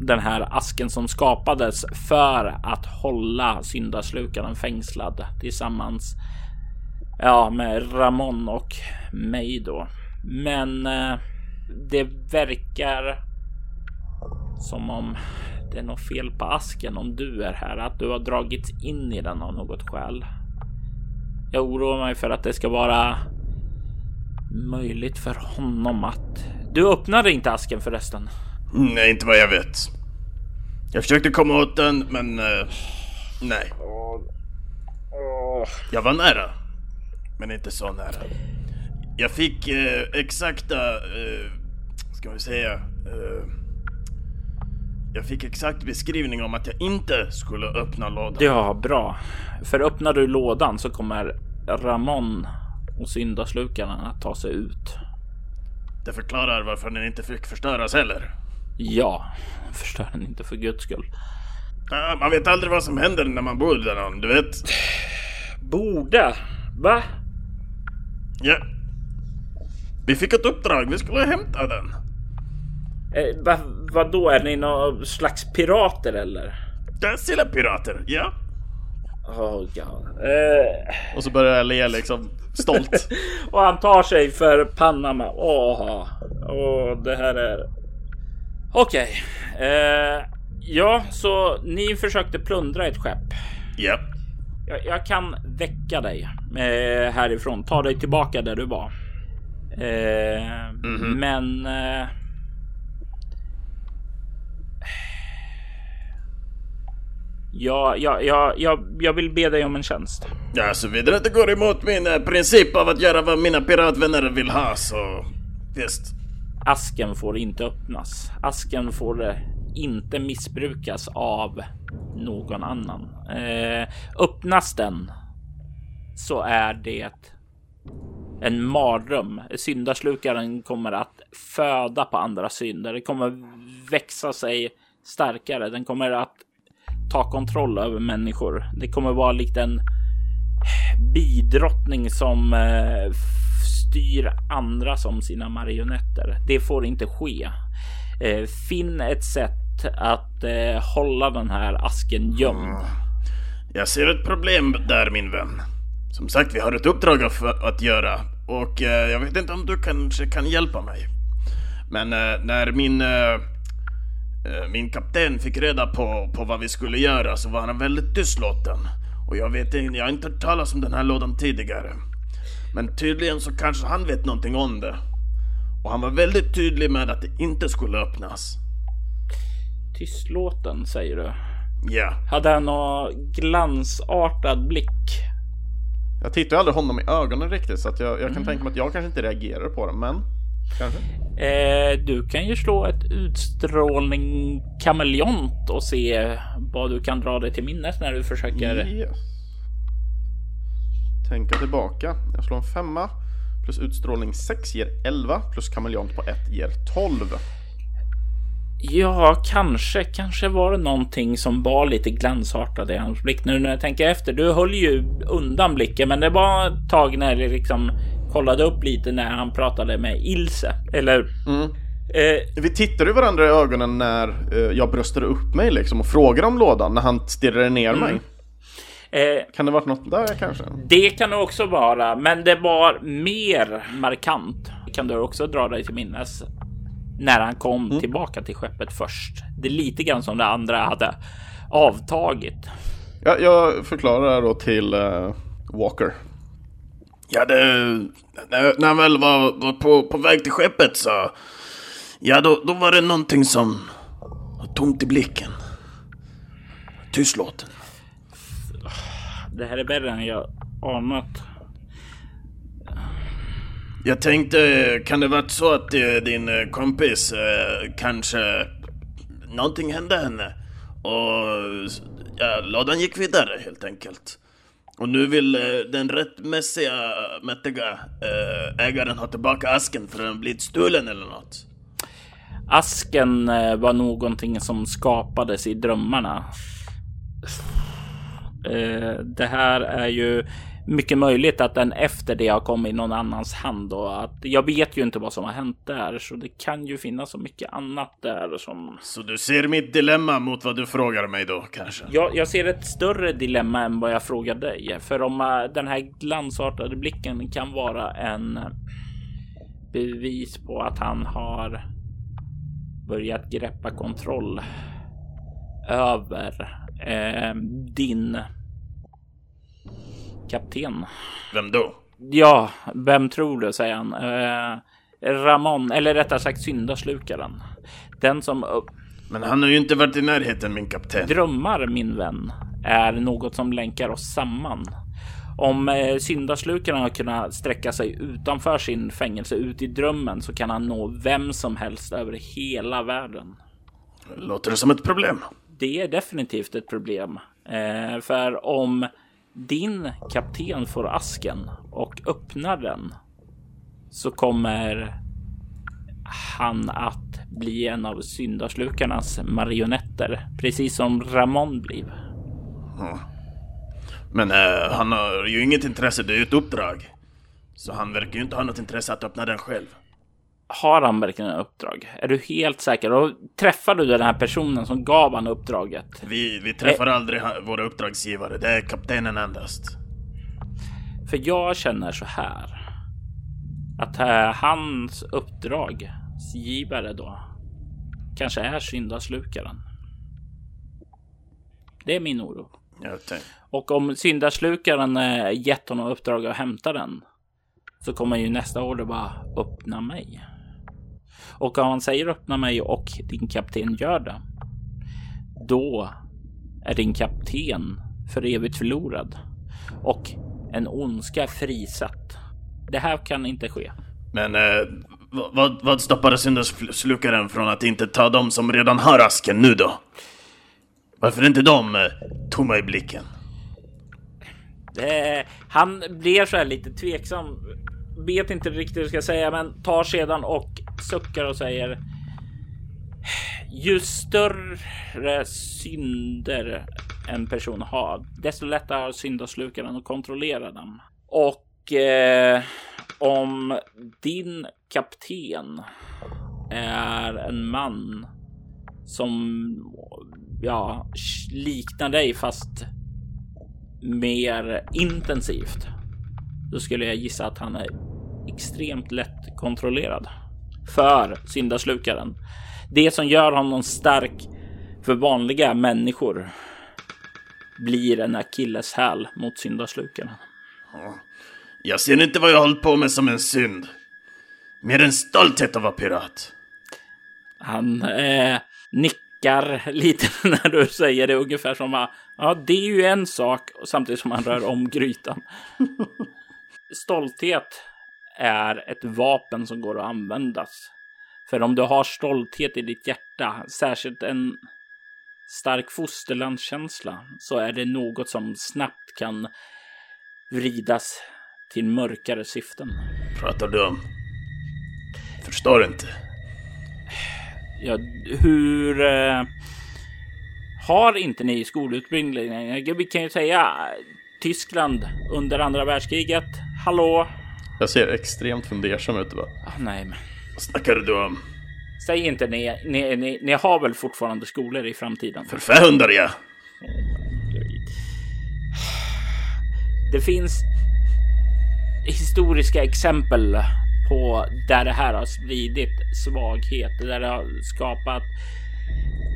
den här asken som skapades för att hålla syndaslukaren fängslad tillsammans ja, med Ramon och mig då. Men eh, det verkar som om det är något fel på asken om du är här, att du har dragits in i den av något skäl. Jag oroar mig för att det ska vara möjligt för honom att... Du öppnade inte asken förresten? Mm, nej, inte vad jag vet. Jag försökte komma åt den, men... Uh, nej. Jag var nära. Men inte så nära. Jag fick uh, exakta... Uh, ska vi säga jag fick exakt beskrivning om att jag inte skulle öppna lådan. Ja, bra. För öppnar du lådan så kommer Ramon och syndaslukaren att ta sig ut. Det förklarar varför den inte fick förstöras heller. Ja, [LAUGHS] förstör den inte för guds skull. Ja, man vet aldrig vad som händer när man bor där någon, du vet. Borde? Va? Ja. Vi fick ett uppdrag, vi skulle hämta den. Eh, va, vadå, är ni någon slags pirater eller? Dödsilla pirater, ja. Oh god. Eh. Och så börjar jag le liksom stolt. [LAUGHS] och han tar sig för pannan. Åh, åh, det här är. Okej, okay. eh, ja, så ni försökte plundra ett skepp. Ja. Jag, jag kan väcka dig eh, härifrån. Ta dig tillbaka där du var. Eh, mm -hmm. Men eh, Ja, ja, ja, ja, jag vill be dig om en tjänst. Ja, såvida det inte går emot min eh, princip av att göra vad mina piratvänner vill ha så visst. Asken får inte öppnas. Asken får eh, inte missbrukas av någon annan. Eh, öppnas den så är det en mardröm. Syndaslukaren kommer att föda på andra synder. Det kommer växa sig starkare. Den kommer att ta kontroll över människor. Det kommer vara likt en bidrottning som eh, styr andra som sina marionetter. Det får inte ske. Eh, Finn ett sätt att eh, hålla den här asken gömd. Jag ser ett problem där min vän. Som sagt, vi har ett uppdrag att göra och jag vet inte om du kanske kan hjälpa mig. Men när min min kapten fick reda på, på vad vi skulle göra så var han väldigt tystlåten. Och jag vet inte, jag har inte hört talas om den här lådan tidigare. Men tydligen så kanske han vet någonting om det. Och han var väldigt tydlig med att det inte skulle öppnas. Tystlåten säger du? Ja. Hade han någon glansartad blick? Jag tittar aldrig honom i ögonen riktigt så att jag, jag kan mm. tänka mig att jag kanske inte reagerar på det, men kanske. Eh, du kan ju slå ett utstrålning kameleont och se vad du kan dra dig till minnes när du försöker. Yes. Tänka tillbaka. Jag slår en femma plus utstrålning 6 ger 11 plus kameleont på 1 ger 12. Ja, kanske. Kanske var det någonting som var lite glansartat i hans blick. Nu när jag tänker efter. Du höll ju undan blicken, men det var ett tag när det liksom kollade upp lite när han pratade med Ilse. Eller? Mm. Eh, vi tittade varandra i ögonen när eh, jag bröstade upp mig liksom och frågade om lådan när han stirrade ner mm. mig. Eh, kan det varit något där kanske? Det kan det också vara, men det var mer markant. Kan du också dra dig till minnes när han kom mm. tillbaka till skeppet först. Det är lite grann som det andra hade avtagit. Ja, jag förklarar då till uh, Walker Ja, det... När, jag väl var, var på, på väg till skeppet så... Ja, då, då var det någonting som var tomt i blicken. Tystlåten. Det här är värre än jag anat. Jag tänkte, kan det vara så att eh, din eh, kompis eh, kanske... Någonting hände henne? Och ja, ladan gick vidare helt enkelt. Och nu vill eh, den rättmässiga, mättiga eh, ägaren ha tillbaka asken för den blivit stulen eller något. Asken eh, var någonting som skapades i drömmarna. Eh, Det här är ju mycket möjligt att den efter det har kommit i någon annans hand och att jag vet ju inte vad som har hänt där, så det kan ju finnas så mycket annat där som Så du ser mitt dilemma mot vad du frågar mig då kanske? Jag, jag ser ett större dilemma än vad jag frågar dig. För om eh, den här glansartade blicken kan vara en bevis på att han har börjat greppa kontroll över eh, din kapten. Vem då? Ja, vem tror du, säger han. Eh, Ramon, eller rättare sagt syndaslukaren. Den som Men han har ju inte varit i närheten min kapten. Drömmar, min vän, är något som länkar oss samman. Om eh, syndaslukaren har kunnat sträcka sig utanför sin fängelse ut i drömmen så kan han nå vem som helst över hela världen. Låter det som ett problem? Det är definitivt ett problem. Eh, för om din kapten får asken och öppnar den så kommer han att bli en av syndaslukarnas marionetter, precis som Ramon blev. Men eh, han har ju inget intresse, det är ju ett uppdrag. Så han verkar ju inte ha något intresse att öppna den själv. Har han verkligen ett uppdrag? Är du helt säker? Och träffar du den här personen som gav han uppdraget? Vi, vi träffar aldrig ha- våra uppdragsgivare, det är kaptenen endast. För jag känner så här. Att eh, hans uppdragsgivare då kanske är syndaslukaren. Det är min oro. Och om syndaslukaren eh, gett honom uppdrag att hämta den så kommer ju nästa order bara öppna mig. Och om han säger öppna mig och din kapten gör det. Då är din kapten för evigt förlorad och en ondska frisatt. Det här kan inte ske. Men eh, vad- vad, stoppar syndaslukaren från att inte ta dem som redan har asken nu då? Varför inte de eh, tomma i blicken? Eh, han blir så här lite tveksam. Vet inte riktigt vad jag ska säga, men tar sedan och suckar och säger. Ju större synder en person har, desto lättare har syndaslukaren att kontrollera dem. Och eh, om din kapten är en man som ja, liknar dig fast mer intensivt. Då skulle jag gissa att han är extremt lätt kontrollerad för syndaslukaren. Det som gör honom stark för vanliga människor blir en akilleshäl mot syndaslukaren. Jag ser inte vad jag hållit på med som en synd. Mer en stolthet att vara pirat. Han eh, nickar lite [LAUGHS] när du säger det ungefär som att ja, det är ju en sak samtidigt som han rör om grytan. [LAUGHS] Stolthet är ett vapen som går att användas. För om du har stolthet i ditt hjärta, särskilt en stark fosterlandskänsla, så är det något som snabbt kan vridas till mörkare syften. Pratar du om? Förstår inte. Ja, hur... Eh, har inte ni skolutbildning? Vi kan ju säga Tyskland under andra världskriget. Hallå? Jag ser extremt fundersam ut bara. Ah, nej, men Vad snackar du om? säg inte ni, ni, ni. Ni har väl fortfarande skolor i framtiden? För fähundar ja! Det finns historiska exempel på där det här har spridit svaghet, där det har skapat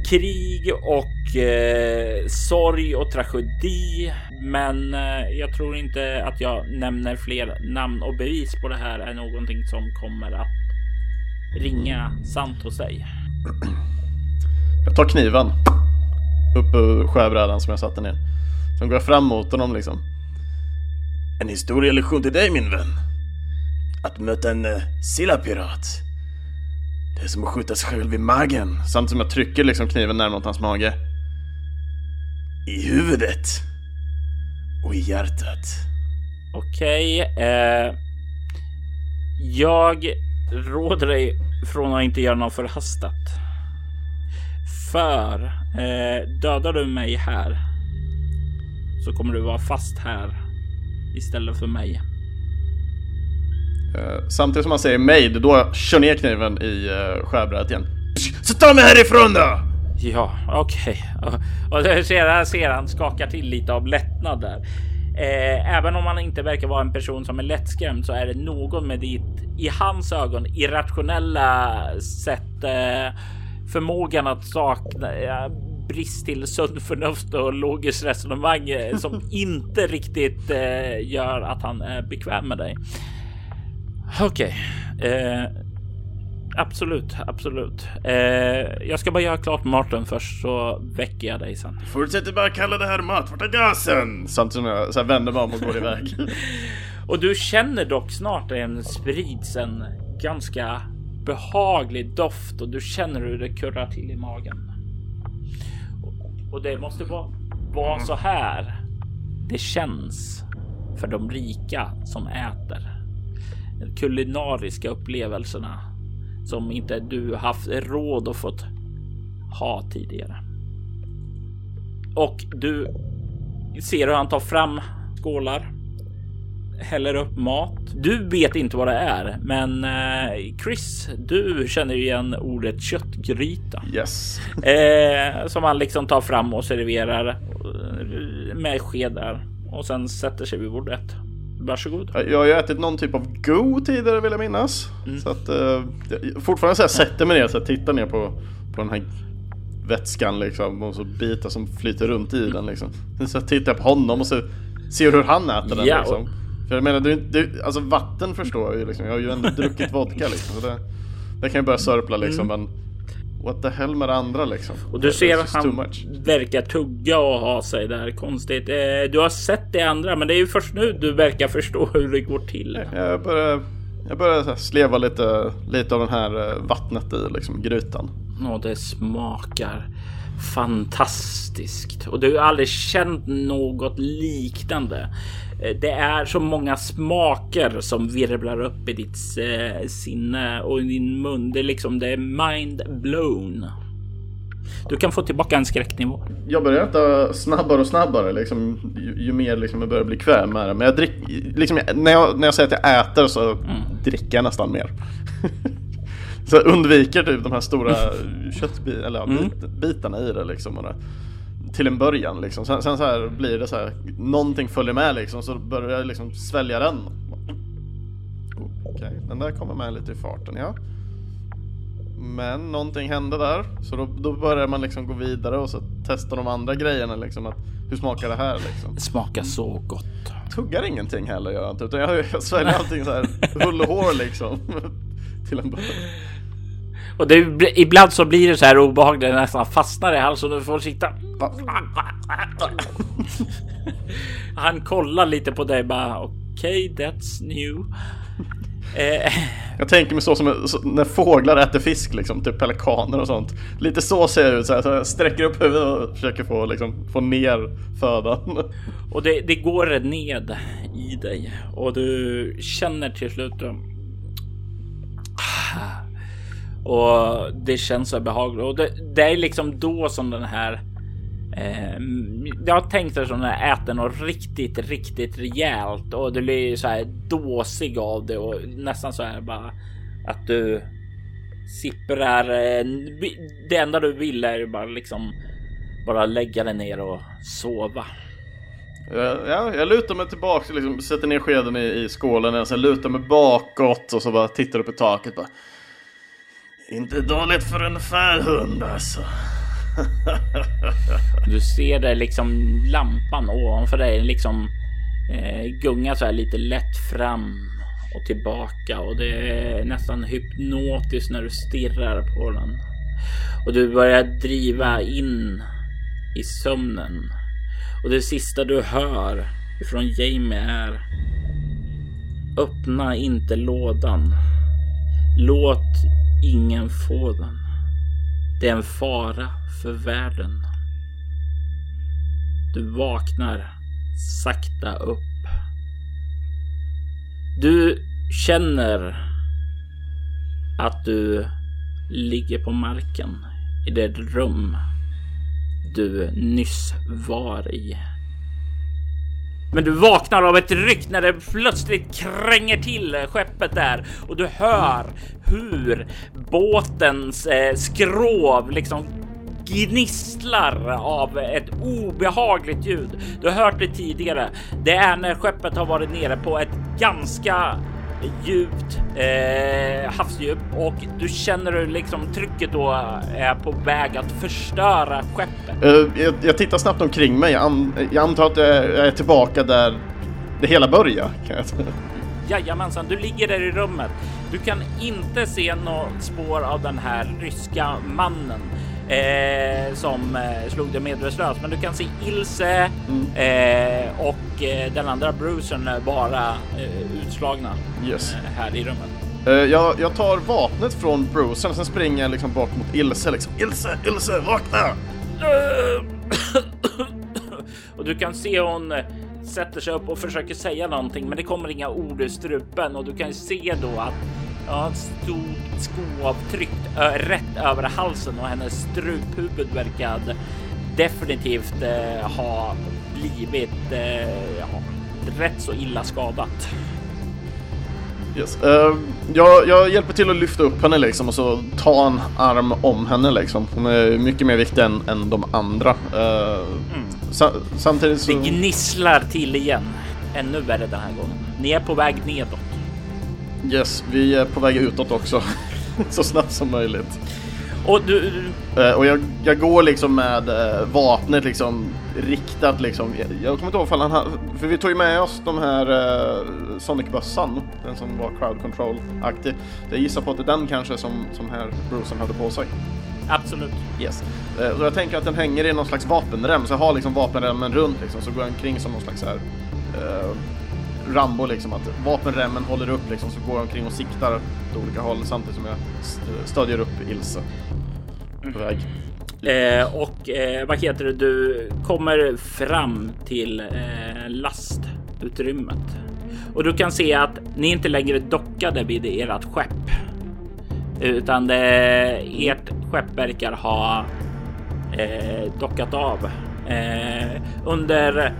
krig och eh, sorg och tragedi. Men eh, jag tror inte att jag nämner fler namn och bevis på det här är någonting som kommer att ringa sant hos dig. [CLEARS THROAT] Jag tar kniven upp ur skärbrädan som jag satte ner. Sen går jag fram mot honom liksom. En historielektion till dig min vän. Att möta en uh, sillapirat. Det är som att skjuta sig själv i magen. Samtidigt som jag trycker liksom kniven närmare mot hans mage. I huvudet. Och i hjärtat. Okej. eh, jag råder dig från att inte göra något förhastat. För eh, dödar du mig här så kommer du vara fast här istället för mig. Eh, samtidigt som han säger är då kör ner kniven i uh, skärbrädet igen. Så ta mig härifrån då! Ja, okej. Okay. Och, och ser, ser han skakar till lite av lättnad där. Eh, även om han inte verkar vara en person som är lättskrämd så är det någon med ditt, i hans ögon, irrationella sätt eh, förmågan att sakna ja, brist till sunt förnuft och logiskt resonemang eh, som [LAUGHS] inte riktigt eh, gör att han är bekväm med dig. Okej. Okay. Eh, absolut, absolut. Eh, jag ska bara göra klart maten först så väcker jag dig sen. Fortsätter bara kalla det här mat. Vart är gasen? Samtidigt som jag så här, vänder mig om och går iväg. [LAUGHS] och du känner dock snart en sprids en ganska behaglig doft och du känner hur det kurrar till i magen. Och det måste vara, vara så här det känns för de rika som äter. Kulinariska upplevelserna som inte du haft råd att fått ha tidigare. Och du ser hur han tar fram skålar häller upp mat. Du vet inte vad det är, men eh, Chris, du känner igen ordet köttgryta. Yes. [LAUGHS] eh, som han liksom tar fram och serverar eh, med skedar och sen sätter sig vid bordet. Varsågod. Jag har ju ätit någon typ av go tidigare vill jag minnas. Mm. Så att eh, fortfarande så jag sätter mig ner och tittar ner på, på den här vätskan liksom och så bitar som flyter runt i den liksom. Så tittar jag på honom och så ser hur han äter den ja, liksom. Och för jag menar, du, du, alltså vatten förstår jag ju liksom. Jag har ju ändå druckit vodka liksom. Så det, det kan ju börja sörpla liksom. Mm. Men what the hell med det andra liksom. Och du ser att han verkar tugga och ha sig där konstigt. Eh, du har sett det andra, men det är ju först nu du verkar förstå hur det går till. Jag börjar, jag börjar sleva lite, lite av den här eh, vattnet i liksom grytan. Och det smakar fantastiskt och du har aldrig känt något liknande. Eh, det är så många smaker som virvlar upp i ditt eh, sinne och i din mun. Det är liksom det är mind blown. Du kan få tillbaka en skräcknivå. Jag börjar äta snabbare och snabbare liksom, ju, ju mer liksom jag börjar bli kväm med det. Men jag drick, liksom, när, jag, när jag säger att jag äter så mm. dricker jag nästan mer. [LAUGHS] så jag undviker typ de här stora [LAUGHS] köttbitarna, mm. bit, i det liksom. Och det till en början liksom. Sen, sen så här blir det så här, någonting följer med liksom, så börjar jag liksom svälja den. Okej, okay. den där kommer med lite i farten, ja. Men någonting hände där, så då, då börjar man liksom gå vidare och så testa de andra grejerna liksom. Att, hur smakar det här liksom? Det smakar så gott. Tuggar ingenting heller gör jag inte, utan jag, jag sväljer allting så här [LAUGHS] hull och hår liksom. till en början. Och det, ibland så blir det så här obehagligt det nästan fastnar i halsen och du får sitta. [LAUGHS] Han kollar lite på dig bara okej, okay, that's new. Eh. [LAUGHS] Jag tänker mig så som när fåglar äter fisk, liksom, typ pelikaner och sånt. Lite så ser jag ut, så, här, så jag sträcker upp huvudet och försöker få, liksom, få ner födan. Och det, det går ned i dig och du känner till slut och det känns så behagligt. Och det, det är liksom då som den här eh, jag har tänkt som när jag äter något riktigt, riktigt rejält och du blir så här dåsig av det och nästan så här bara att du sipprar. Eh, det enda du vill är ju bara liksom bara lägga dig ner och sova. Ja, jag lutar mig tillbaka, liksom, sätter ner skeden i, i skålen och sen lutar mig bakåt och så bara tittar upp i taket. Bara, inte dåligt för en färhund alltså. [LAUGHS] Du ser det liksom lampan ovanför dig liksom eh, gunga så här lite lätt fram och tillbaka och det är nästan hypnotiskt när du stirrar på den. Och du börjar driva in i sömnen. Och det sista du hör ifrån Jamie är Öppna inte lådan. Låt ingen få den. Det är en fara för världen. Du vaknar sakta upp. Du känner att du ligger på marken i det rum du nyss var i. Men du vaknar av ett ryck när det plötsligt kränger till skeppet där och du hör hur båtens eh, skrov liksom gnisslar av ett obehagligt ljud. Du har hört det tidigare. Det är när skeppet har varit nere på ett ganska djupt eh, havsdjup och du känner hur liksom trycket då är på väg att förstöra skeppet. Uh, jag, jag, tittar snabbt omkring mig. Jag, an, jag antar att jag är tillbaka där det hela börjar. Jajamensan, du ligger där i rummet. Du kan inte se något spår av den här ryska mannen eh, som eh, slog dig medvetslös. Men du kan se Ilse mm. eh, och eh, den andra Brucern bara eh, utslagna yes. Här i rummet. Jag, jag, tar vapnet från Brucern och sen springer jag liksom bort mot Ilse. Liksom. Ilse, Ilse, vakna! [COUGHS] och du kan se hon sätter sig upp och försöker säga någonting, men det kommer inga ord ur strupen och du kan se då att Ja, ett stort skoavtryck rätt över halsen och hennes struphuvud verkade definitivt eh, ha blivit eh, ja, rätt så illa skadat. Yes. Uh, jag, jag, hjälper till att lyfta upp henne liksom och så ta en arm om henne liksom. Hon är mycket mer viktig än, än de andra. Uh, mm. sa samtidigt så... Det gnisslar till igen. Ännu värre den här gången. Ni är på väg nedåt. Yes, vi är på väg utåt också. [LAUGHS] så snabbt som möjligt. Och, du, uh, och jag, jag, går liksom med uh, vapnet liksom riktat liksom. Jag, jag kommer inte ihåg han hade, för vi tog ju med oss de här uh, Sonic-bössan, den som var crowd control-aktig. Jag gissar på att det är den kanske som, som här Brucen hade på sig. Absolut. Yes. Uh, så jag tänker att den hänger i någon slags vapenrem, så jag har liksom vapenremmen runt liksom, så går jag omkring som någon slags här Rambo liksom, att vapenremmen håller upp liksom, så går jag omkring och siktar åt olika håll samtidigt som jag stödjer upp Ilse på väg. Eh, och eh, vad heter det? Du kommer fram till eh, lastutrymmet och du kan se att ni inte längre dockade vid ert skepp utan det, ert skepp verkar ha eh, dockat av eh, under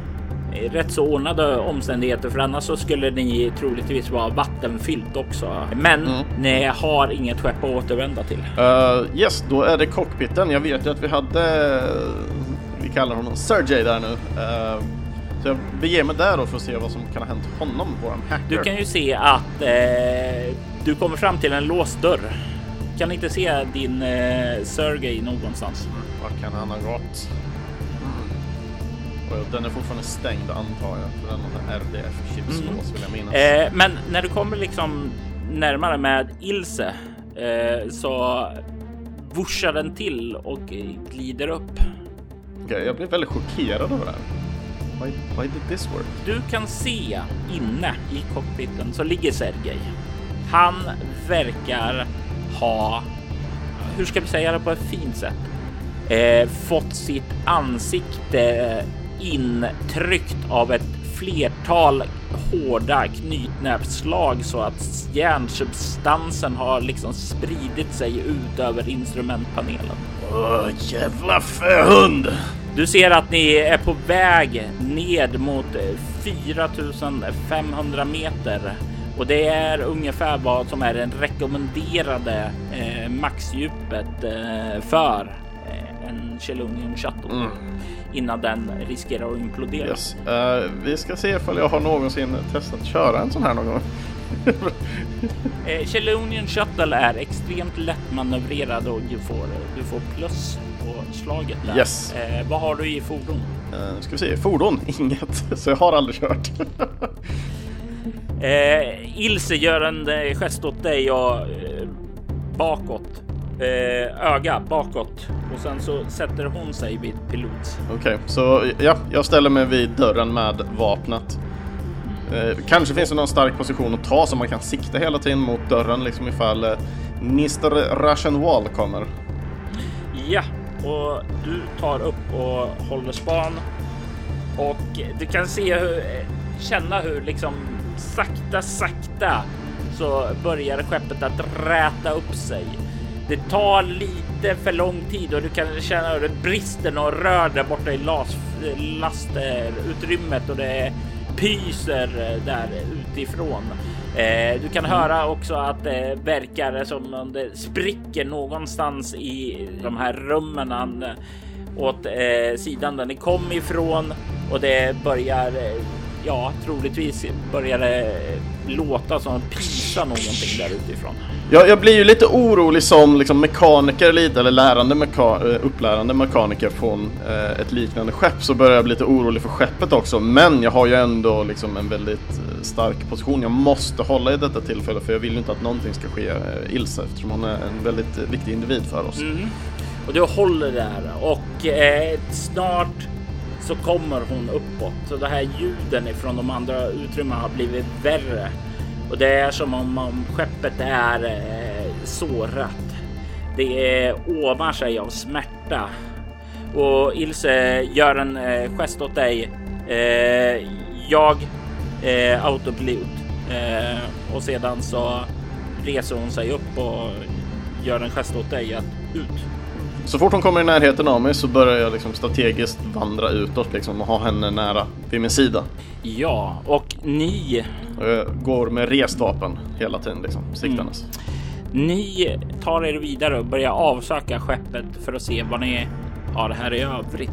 rätt så ordnade omständigheter för annars så skulle ni troligtvis vara vattenfyllt också. Men mm. ni har inget skepp att återvända till. Uh, yes, då är det cockpiten. Jag vet ju att vi hade, vi kallar honom Sergej där nu. Uh, så jag beger mig där då för att se vad som kan ha hänt honom, våran hacker. Du kan ju se att uh, du kommer fram till en låst dörr. Kan inte se din uh, Sergej någonstans. Vart kan han ha gått? Den är fortfarande stängd antar jag. För den har RDF-chipslås mm. vill jag minnas. Eh, men när du kommer liksom närmare med Ilse eh, så vuschar den till och glider upp. Okej, okay, jag blir väldigt chockerad över det här. Why, why did this work? Du kan se inne i cockpiten så ligger Sergej. Han verkar ha, hur ska vi säga det på ett fint sätt, eh, fått sitt ansikte intryckt av ett flertal hårda knytnävsslag så att järnsubstansen har liksom spridit sig ut över instrumentpanelen. Åh, jävla fähund! Du ser att ni är på väg ned mot 4500 meter och det är ungefär vad som är det rekommenderade eh, maxdjupet eh, för en Chelonian Shuttle. Mm innan den riskerar att implodera. Yes. Uh, vi ska se ifall jag har någonsin testat köra en sån här någon gång. [LAUGHS] eh, Chelonian Shuttle är extremt lättmanövrerad och du får, du får plus på slaget där. Yes. Eh, vad har du i fordon? Uh, ska vi se, fordon? [LAUGHS] Inget, så jag har aldrig kört. [LAUGHS] eh, Ilse gör en eh, gest åt dig och eh, bakåt. Eh, öga bakåt och sen så sätter hon sig vid pilot. Okej, okay, så ja, jag ställer mig vid dörren med vapnet. Eh, kanske finns det någon stark position att ta så man kan sikta hela tiden mot dörren liksom ifall eh, Mr. Russian Wall kommer. Ja, och du tar upp och håller span och du kan se hur, känna hur liksom sakta, sakta så börjar skeppet att räta upp sig. Det tar lite för lång tid och du kan känna hur det brister och rör där borta i las, lastutrymmet och det pyser där utifrån. Eh, du kan höra också att det verkar som om det spricker någonstans i de här rummen åt eh, sidan där ni kom ifrån och det börjar, eh, ja, troligtvis börjar det låta som att pisa någonting där utifrån. Ja, jag blir ju lite orolig som liksom mekaniker lite, eller lärande meka upplärande mekaniker från eh, ett liknande skepp så börjar jag bli lite orolig för skeppet också. Men jag har ju ändå liksom en väldigt stark position jag måste hålla i detta tillfälle för jag vill ju inte att någonting ska ske eh, Ilse eftersom hon är en väldigt viktig individ för oss. Mm. Och du håller där och eh, snart så kommer hon uppåt. Så det här ljuden ifrån de andra utrymmena har blivit värre. Och det är som om, om skeppet är eh, sårat. Det är ovar sig av smärta. Och Ilse gör en eh, gest åt dig. Eh, jag eh, autopilot eh, och sedan så reser hon sig upp och gör en gest åt dig att ut. Så fort hon kommer i närheten av mig så börjar jag liksom strategiskt vandra utåt liksom och ha henne nära vid min sida. Ja, och ni... Och jag går med rest vapen hela tiden liksom, siktandes. Mm. Ni tar er vidare och börjar avsöka skeppet för att se vad ni har här i övrigt.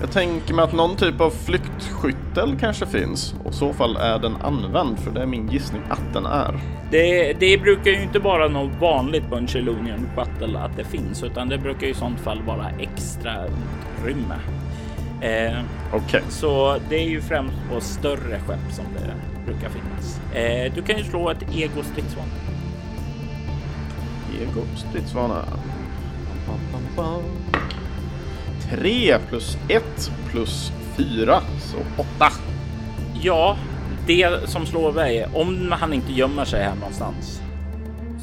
Jag tänker mig att någon typ av flyktskyttel kanske finns. Och i så fall är den använd, för det är min gissning att den är. Det, det brukar ju inte vara något vanligt på en Chelonian Shuttle att det finns, utan det brukar i sånt fall vara extra utrymme. Eh, Okej. Okay. Så det är ju främst på större skepp som det brukar finnas. Eh, du kan ju slå ett ego stridsvana. Ego stridsvana. 3 plus 1 plus 4, så 8. Ja, det som slår mig om han inte gömmer sig här någonstans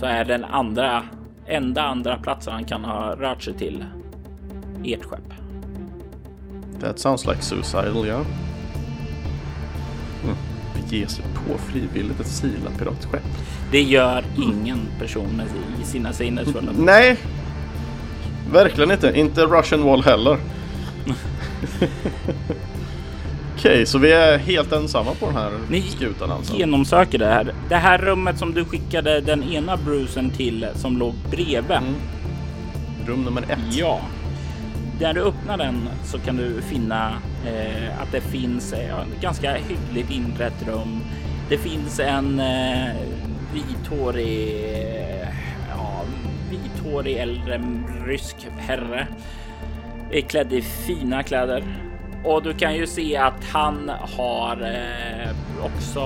så är den andra, enda andra platsen han kan ha rört sig till ert skepp. That sounds like suicidal, ja. Mm. Bege sig på frivilligt ett silat piratskepp. Det gör ingen person i sina sinnesfulla. Nej, Verkligen inte. Inte Russian Wall heller. Okej, okay, så vi är helt ensamma på den här Ni skutan alltså? Genomsöker det här. Det här rummet som du skickade den ena brusen till som låg bredvid. Mm. Rum nummer ett? Ja. När du öppnar den så kan du finna eh, att det finns eh, ganska hyggligt inrett rum. Det finns en eh, vithårig vithårig äldre rysk herre. Är klädd i fina kläder. Och du kan ju se att han har eh, också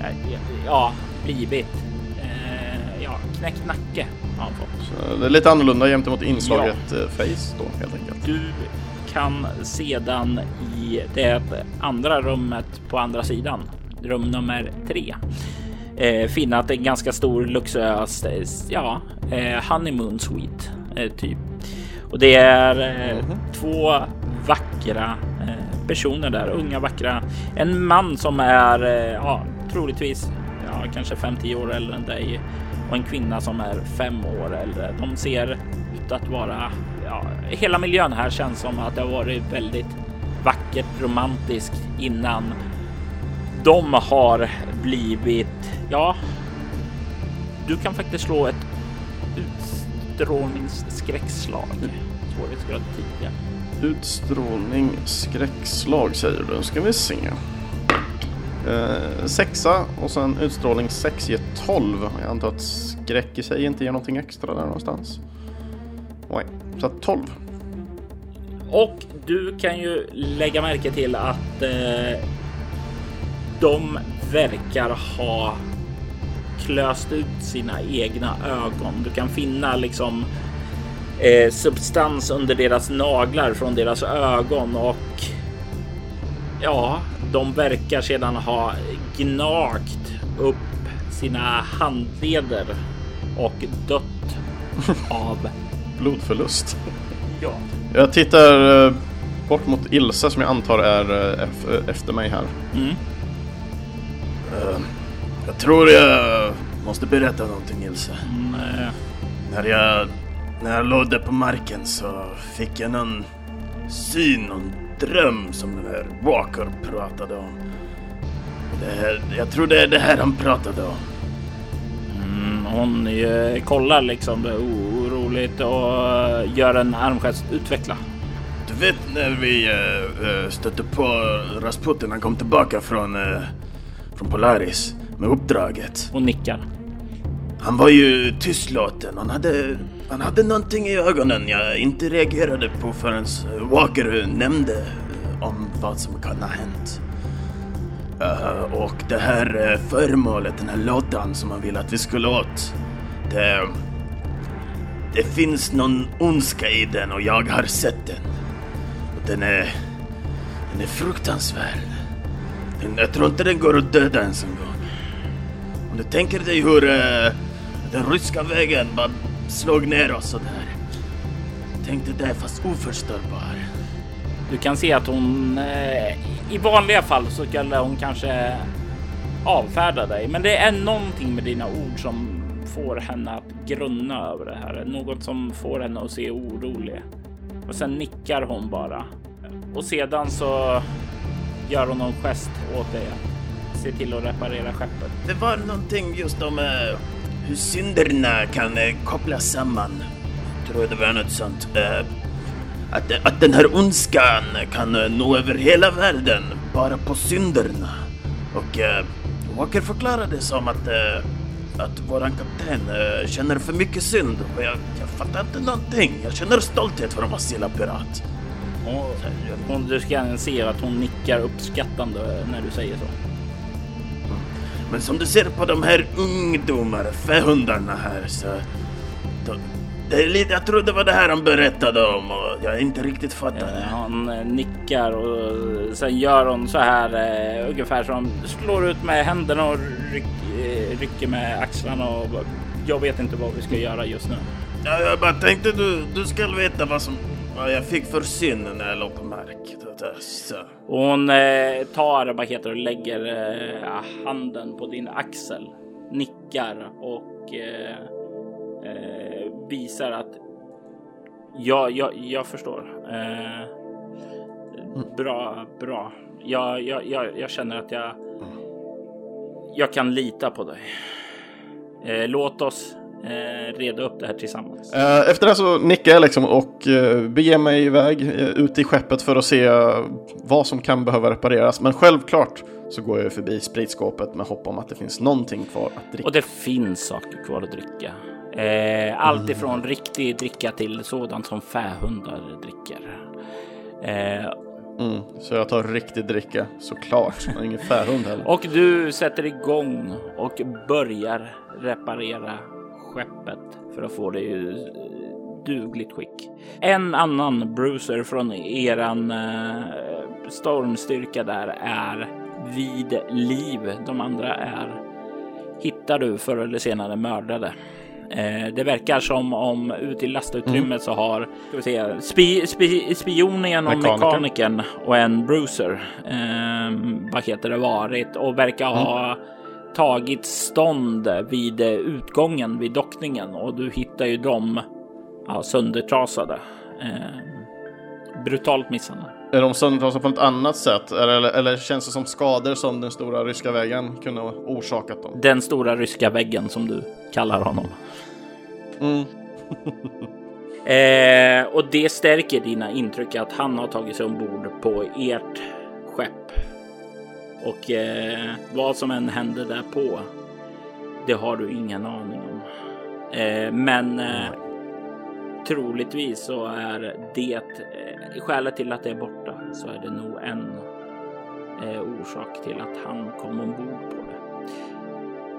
eh, ja, blivit eh, ja, knäckt nacke. Han fått. Det är lite annorlunda gentemot inslaget ja. Eh, face då helt enkelt. Du kan sedan i det andra rummet på andra sidan, rum nummer tre, eh, finna att det är en ganska stor luxuös, ja, eh, honeymoon suite eh, typ. Och det är eh, -hmm. två vackra eh, personer där, unga vackra. En man som är, eh, ja, troligtvis, ja, kanske 5-10 år äldre än dig och en kvinna som är fem år äldre. De ser ut att vara, ja, hela miljön här känns som att det har varit väldigt vackert romantiskt innan de har blivit, ja, du kan faktiskt slå ett utstrålningsskräckslag. Svårighetsgrad 10. Utstrålning skräckslag säger du. Ska vi se. Eh, sexa och sen utstrålning 6 ger 12. Jag antar att skräck i sig inte ger någonting extra där någonstans. Nej, så att 12. Och du kan ju lägga märke till att eh, de verkar ha klöst ut sina egna ögon. Du kan finna liksom eh, substans under deras naglar från deras ögon och ja, de verkar sedan ha gnagt upp sina handleder och dött av Blodförlust. [LAUGHS] ja. Jag tittar eh, bort mot Ilse som jag antar är eh, ef- efter mig här. Mm. Jag tror jag måste berätta någonting Ilse. Eh, När jag, när jag låg där på marken så fick jag någon syn, någon dröm som den här Walker pratade om. Det här, jag tror det är det här han pratade om. Mm, hon eh, kollar liksom det oroligt och eh, gör en armgest. Utveckla. Du vet när vi eh, eh, stötte på Rasputin, han kom tillbaka från, eh, från Polaris med uppdraget. Och nickar. Han var ju tystlåten, han hade, han hade någonting i ögonen jag inte reagerade på förrän Walker nämnde eh, om vad som kan ha hänt. Eh, och det här uh, föremålet, den här lådan som han ville att vi skulle åt, det, det finns någon ondska i den och jag har sett den. Och den är, den är fruktansvärd. Jag tror inte den går att döda ens en gång. Om du tänker dig hur uh, den ryska vägen bara slog ner oss sådär. Tänk dig det fast oförstörbar. Du kan se att hon eh, i vanliga fall så skulle hon kanske avfärda dig, men det är någonting med dina ord som får henne att grunna över det här. Något som får henne att se orolig. Och sen nickar hon bara. Och sedan så gör hon någon gest åt dig se till att reparera skeppet. Det var någonting just om uh, hur synderna kan uh, kopplas samman. Jag tror det var något sånt. Uh, att, att den här ondskan kan nå över hela världen bara på synderna. Och Walker förklarade det som att, att våran kapten känner för mycket synd. Och jag, jag fattar inte någonting. Jag känner stolthet för att vara Silla-pirat. Och hon, du kan se att hon nickar uppskattande när du säger så. Men som du ser på de här ungdomar, fähundarna här så... Då, det är lite, jag tror det var det här han berättade om och jag inte riktigt fattade. Eh, Han eh, nickar och sen gör hon så här eh, ungefär som slår ut med händerna och ryck, eh, rycker med axlarna och jag vet inte vad vi ska göra just nu. Ja, jag bara tänkte du, du ska veta vad som Ja, jag fick för syn när jag låg på mark. Och hon eh, tar vad heter och lägger eh, handen på din axel, nickar och eh, eh, visar att ja, jag, jag förstår. Eh, bra, bra. Jag, jag, jag, jag känner att jag, jag kan lita på dig. Eh, låt oss eh, reda upp det här tillsammans. Eh, Efter det så nickar jag liksom och eh, beger mig iväg ut i skeppet för att se vad som kan behöva repareras. Men självklart så går jag förbi spritskåpet med hopp om att det finns någonting kvar att dricka. Och det finns saker kvar att dricka. Eh, allt ifrån riktig dricka till sådant som fähundar dricker. Eh, Mm, så jag tar riktig dricka, såklart. Men ingen fähund heller. [LAUGHS] och du sätter igång och börjar reparera skeppet för att få det i dugligt skick. En annan bruiser från eran eh, stormstyrka där är vid liv. De andra är hittar du förr eller senare mördade. Eh, det verkar som om ute i lastutrymmet så har ska vi se, spi, spi, spionen och Mekaniker. mekanikern och en bruiser eh, vad heter det varit och verkar ha tagit stånd vid utgången vid dockningen och du hittar ju dem ja, söndertrasade. Eh, brutalt missande. Är de söndertrasade på något annat sätt? Eller, eller känns det som skador som den stora ryska vägen kunde ha orsakat dem? Den stora ryska väggen som du kallar honom. Mm. [LAUGHS] Eh, och det stärker dina intryck att han har tagit sig ombord på ert skepp. Och eh, vad som än hände därpå, det har du ingen aning om. Eh, men eh, troligtvis så är det eh, skälet till att det är borta så är det nog en eh, orsak till att han kom ombord på det.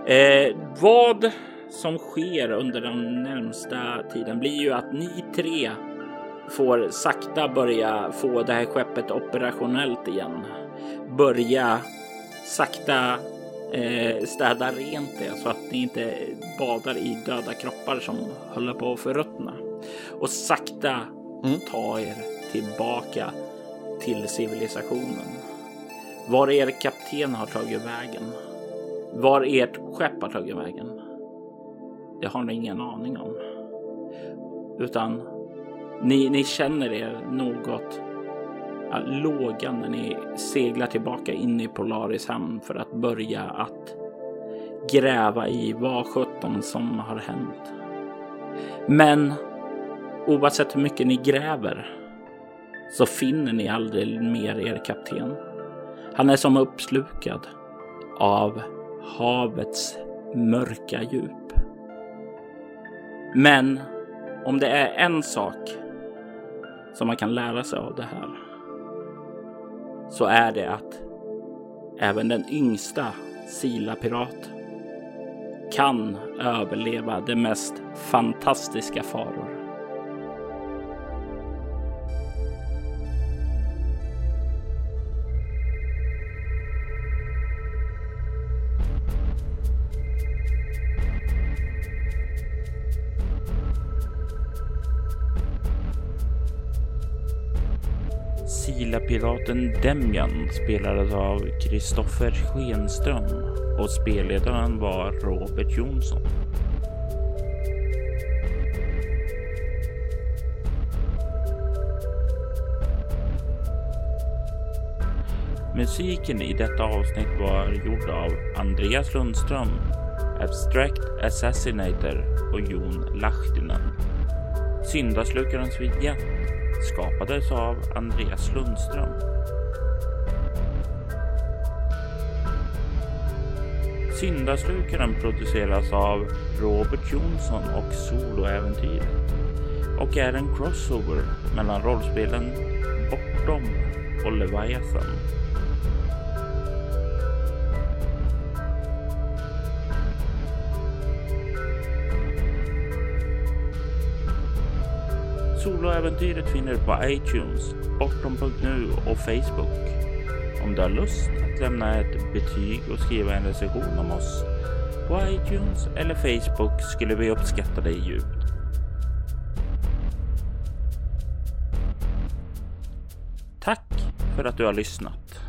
Eh, vad som sker under den närmsta tiden blir ju att ni tre får sakta börja få det här skeppet operationellt igen. Börja sakta eh, städa rent det så att ni inte badar i döda kroppar som håller på att förruttna. Och sakta mm. ta er tillbaka till civilisationen. Var er kapten har tagit vägen. Var ert skepp har tagit vägen. Det har ni ingen aning om. Utan ni, ni känner er något låga när ni seglar tillbaka in i Polaris hamn för att börja att gräva i vad sjutton som har hänt. Men oavsett hur mycket ni gräver så finner ni aldrig mer er kapten. Han är som uppslukad av havets mörka djup. Men om det är en sak som man kan lära sig av det här så är det att även den yngsta Sila-pirat kan överleva de mest fantastiska faror. Piraten Demjan spelades av Kristoffer Schenström och spelledaren var Robert Jonsson. Musiken i detta avsnitt var gjord av Andreas Lundström, Abstract Assassinator och Jon Lahtinen. Syndaslukarens vignett skapades av Andreas Lundström. Syndaslukaren produceras av Robert Jonsson och Soloäventyr och är en crossover mellan rollspelen Bortom och Leviathan. Soloäventyret finner du på iTunes, Bortom.nu och Facebook. Om du har lust att lämna ett betyg och skriva en recension om oss på iTunes eller Facebook skulle vi uppskatta dig djupt. Tack för att du har lyssnat.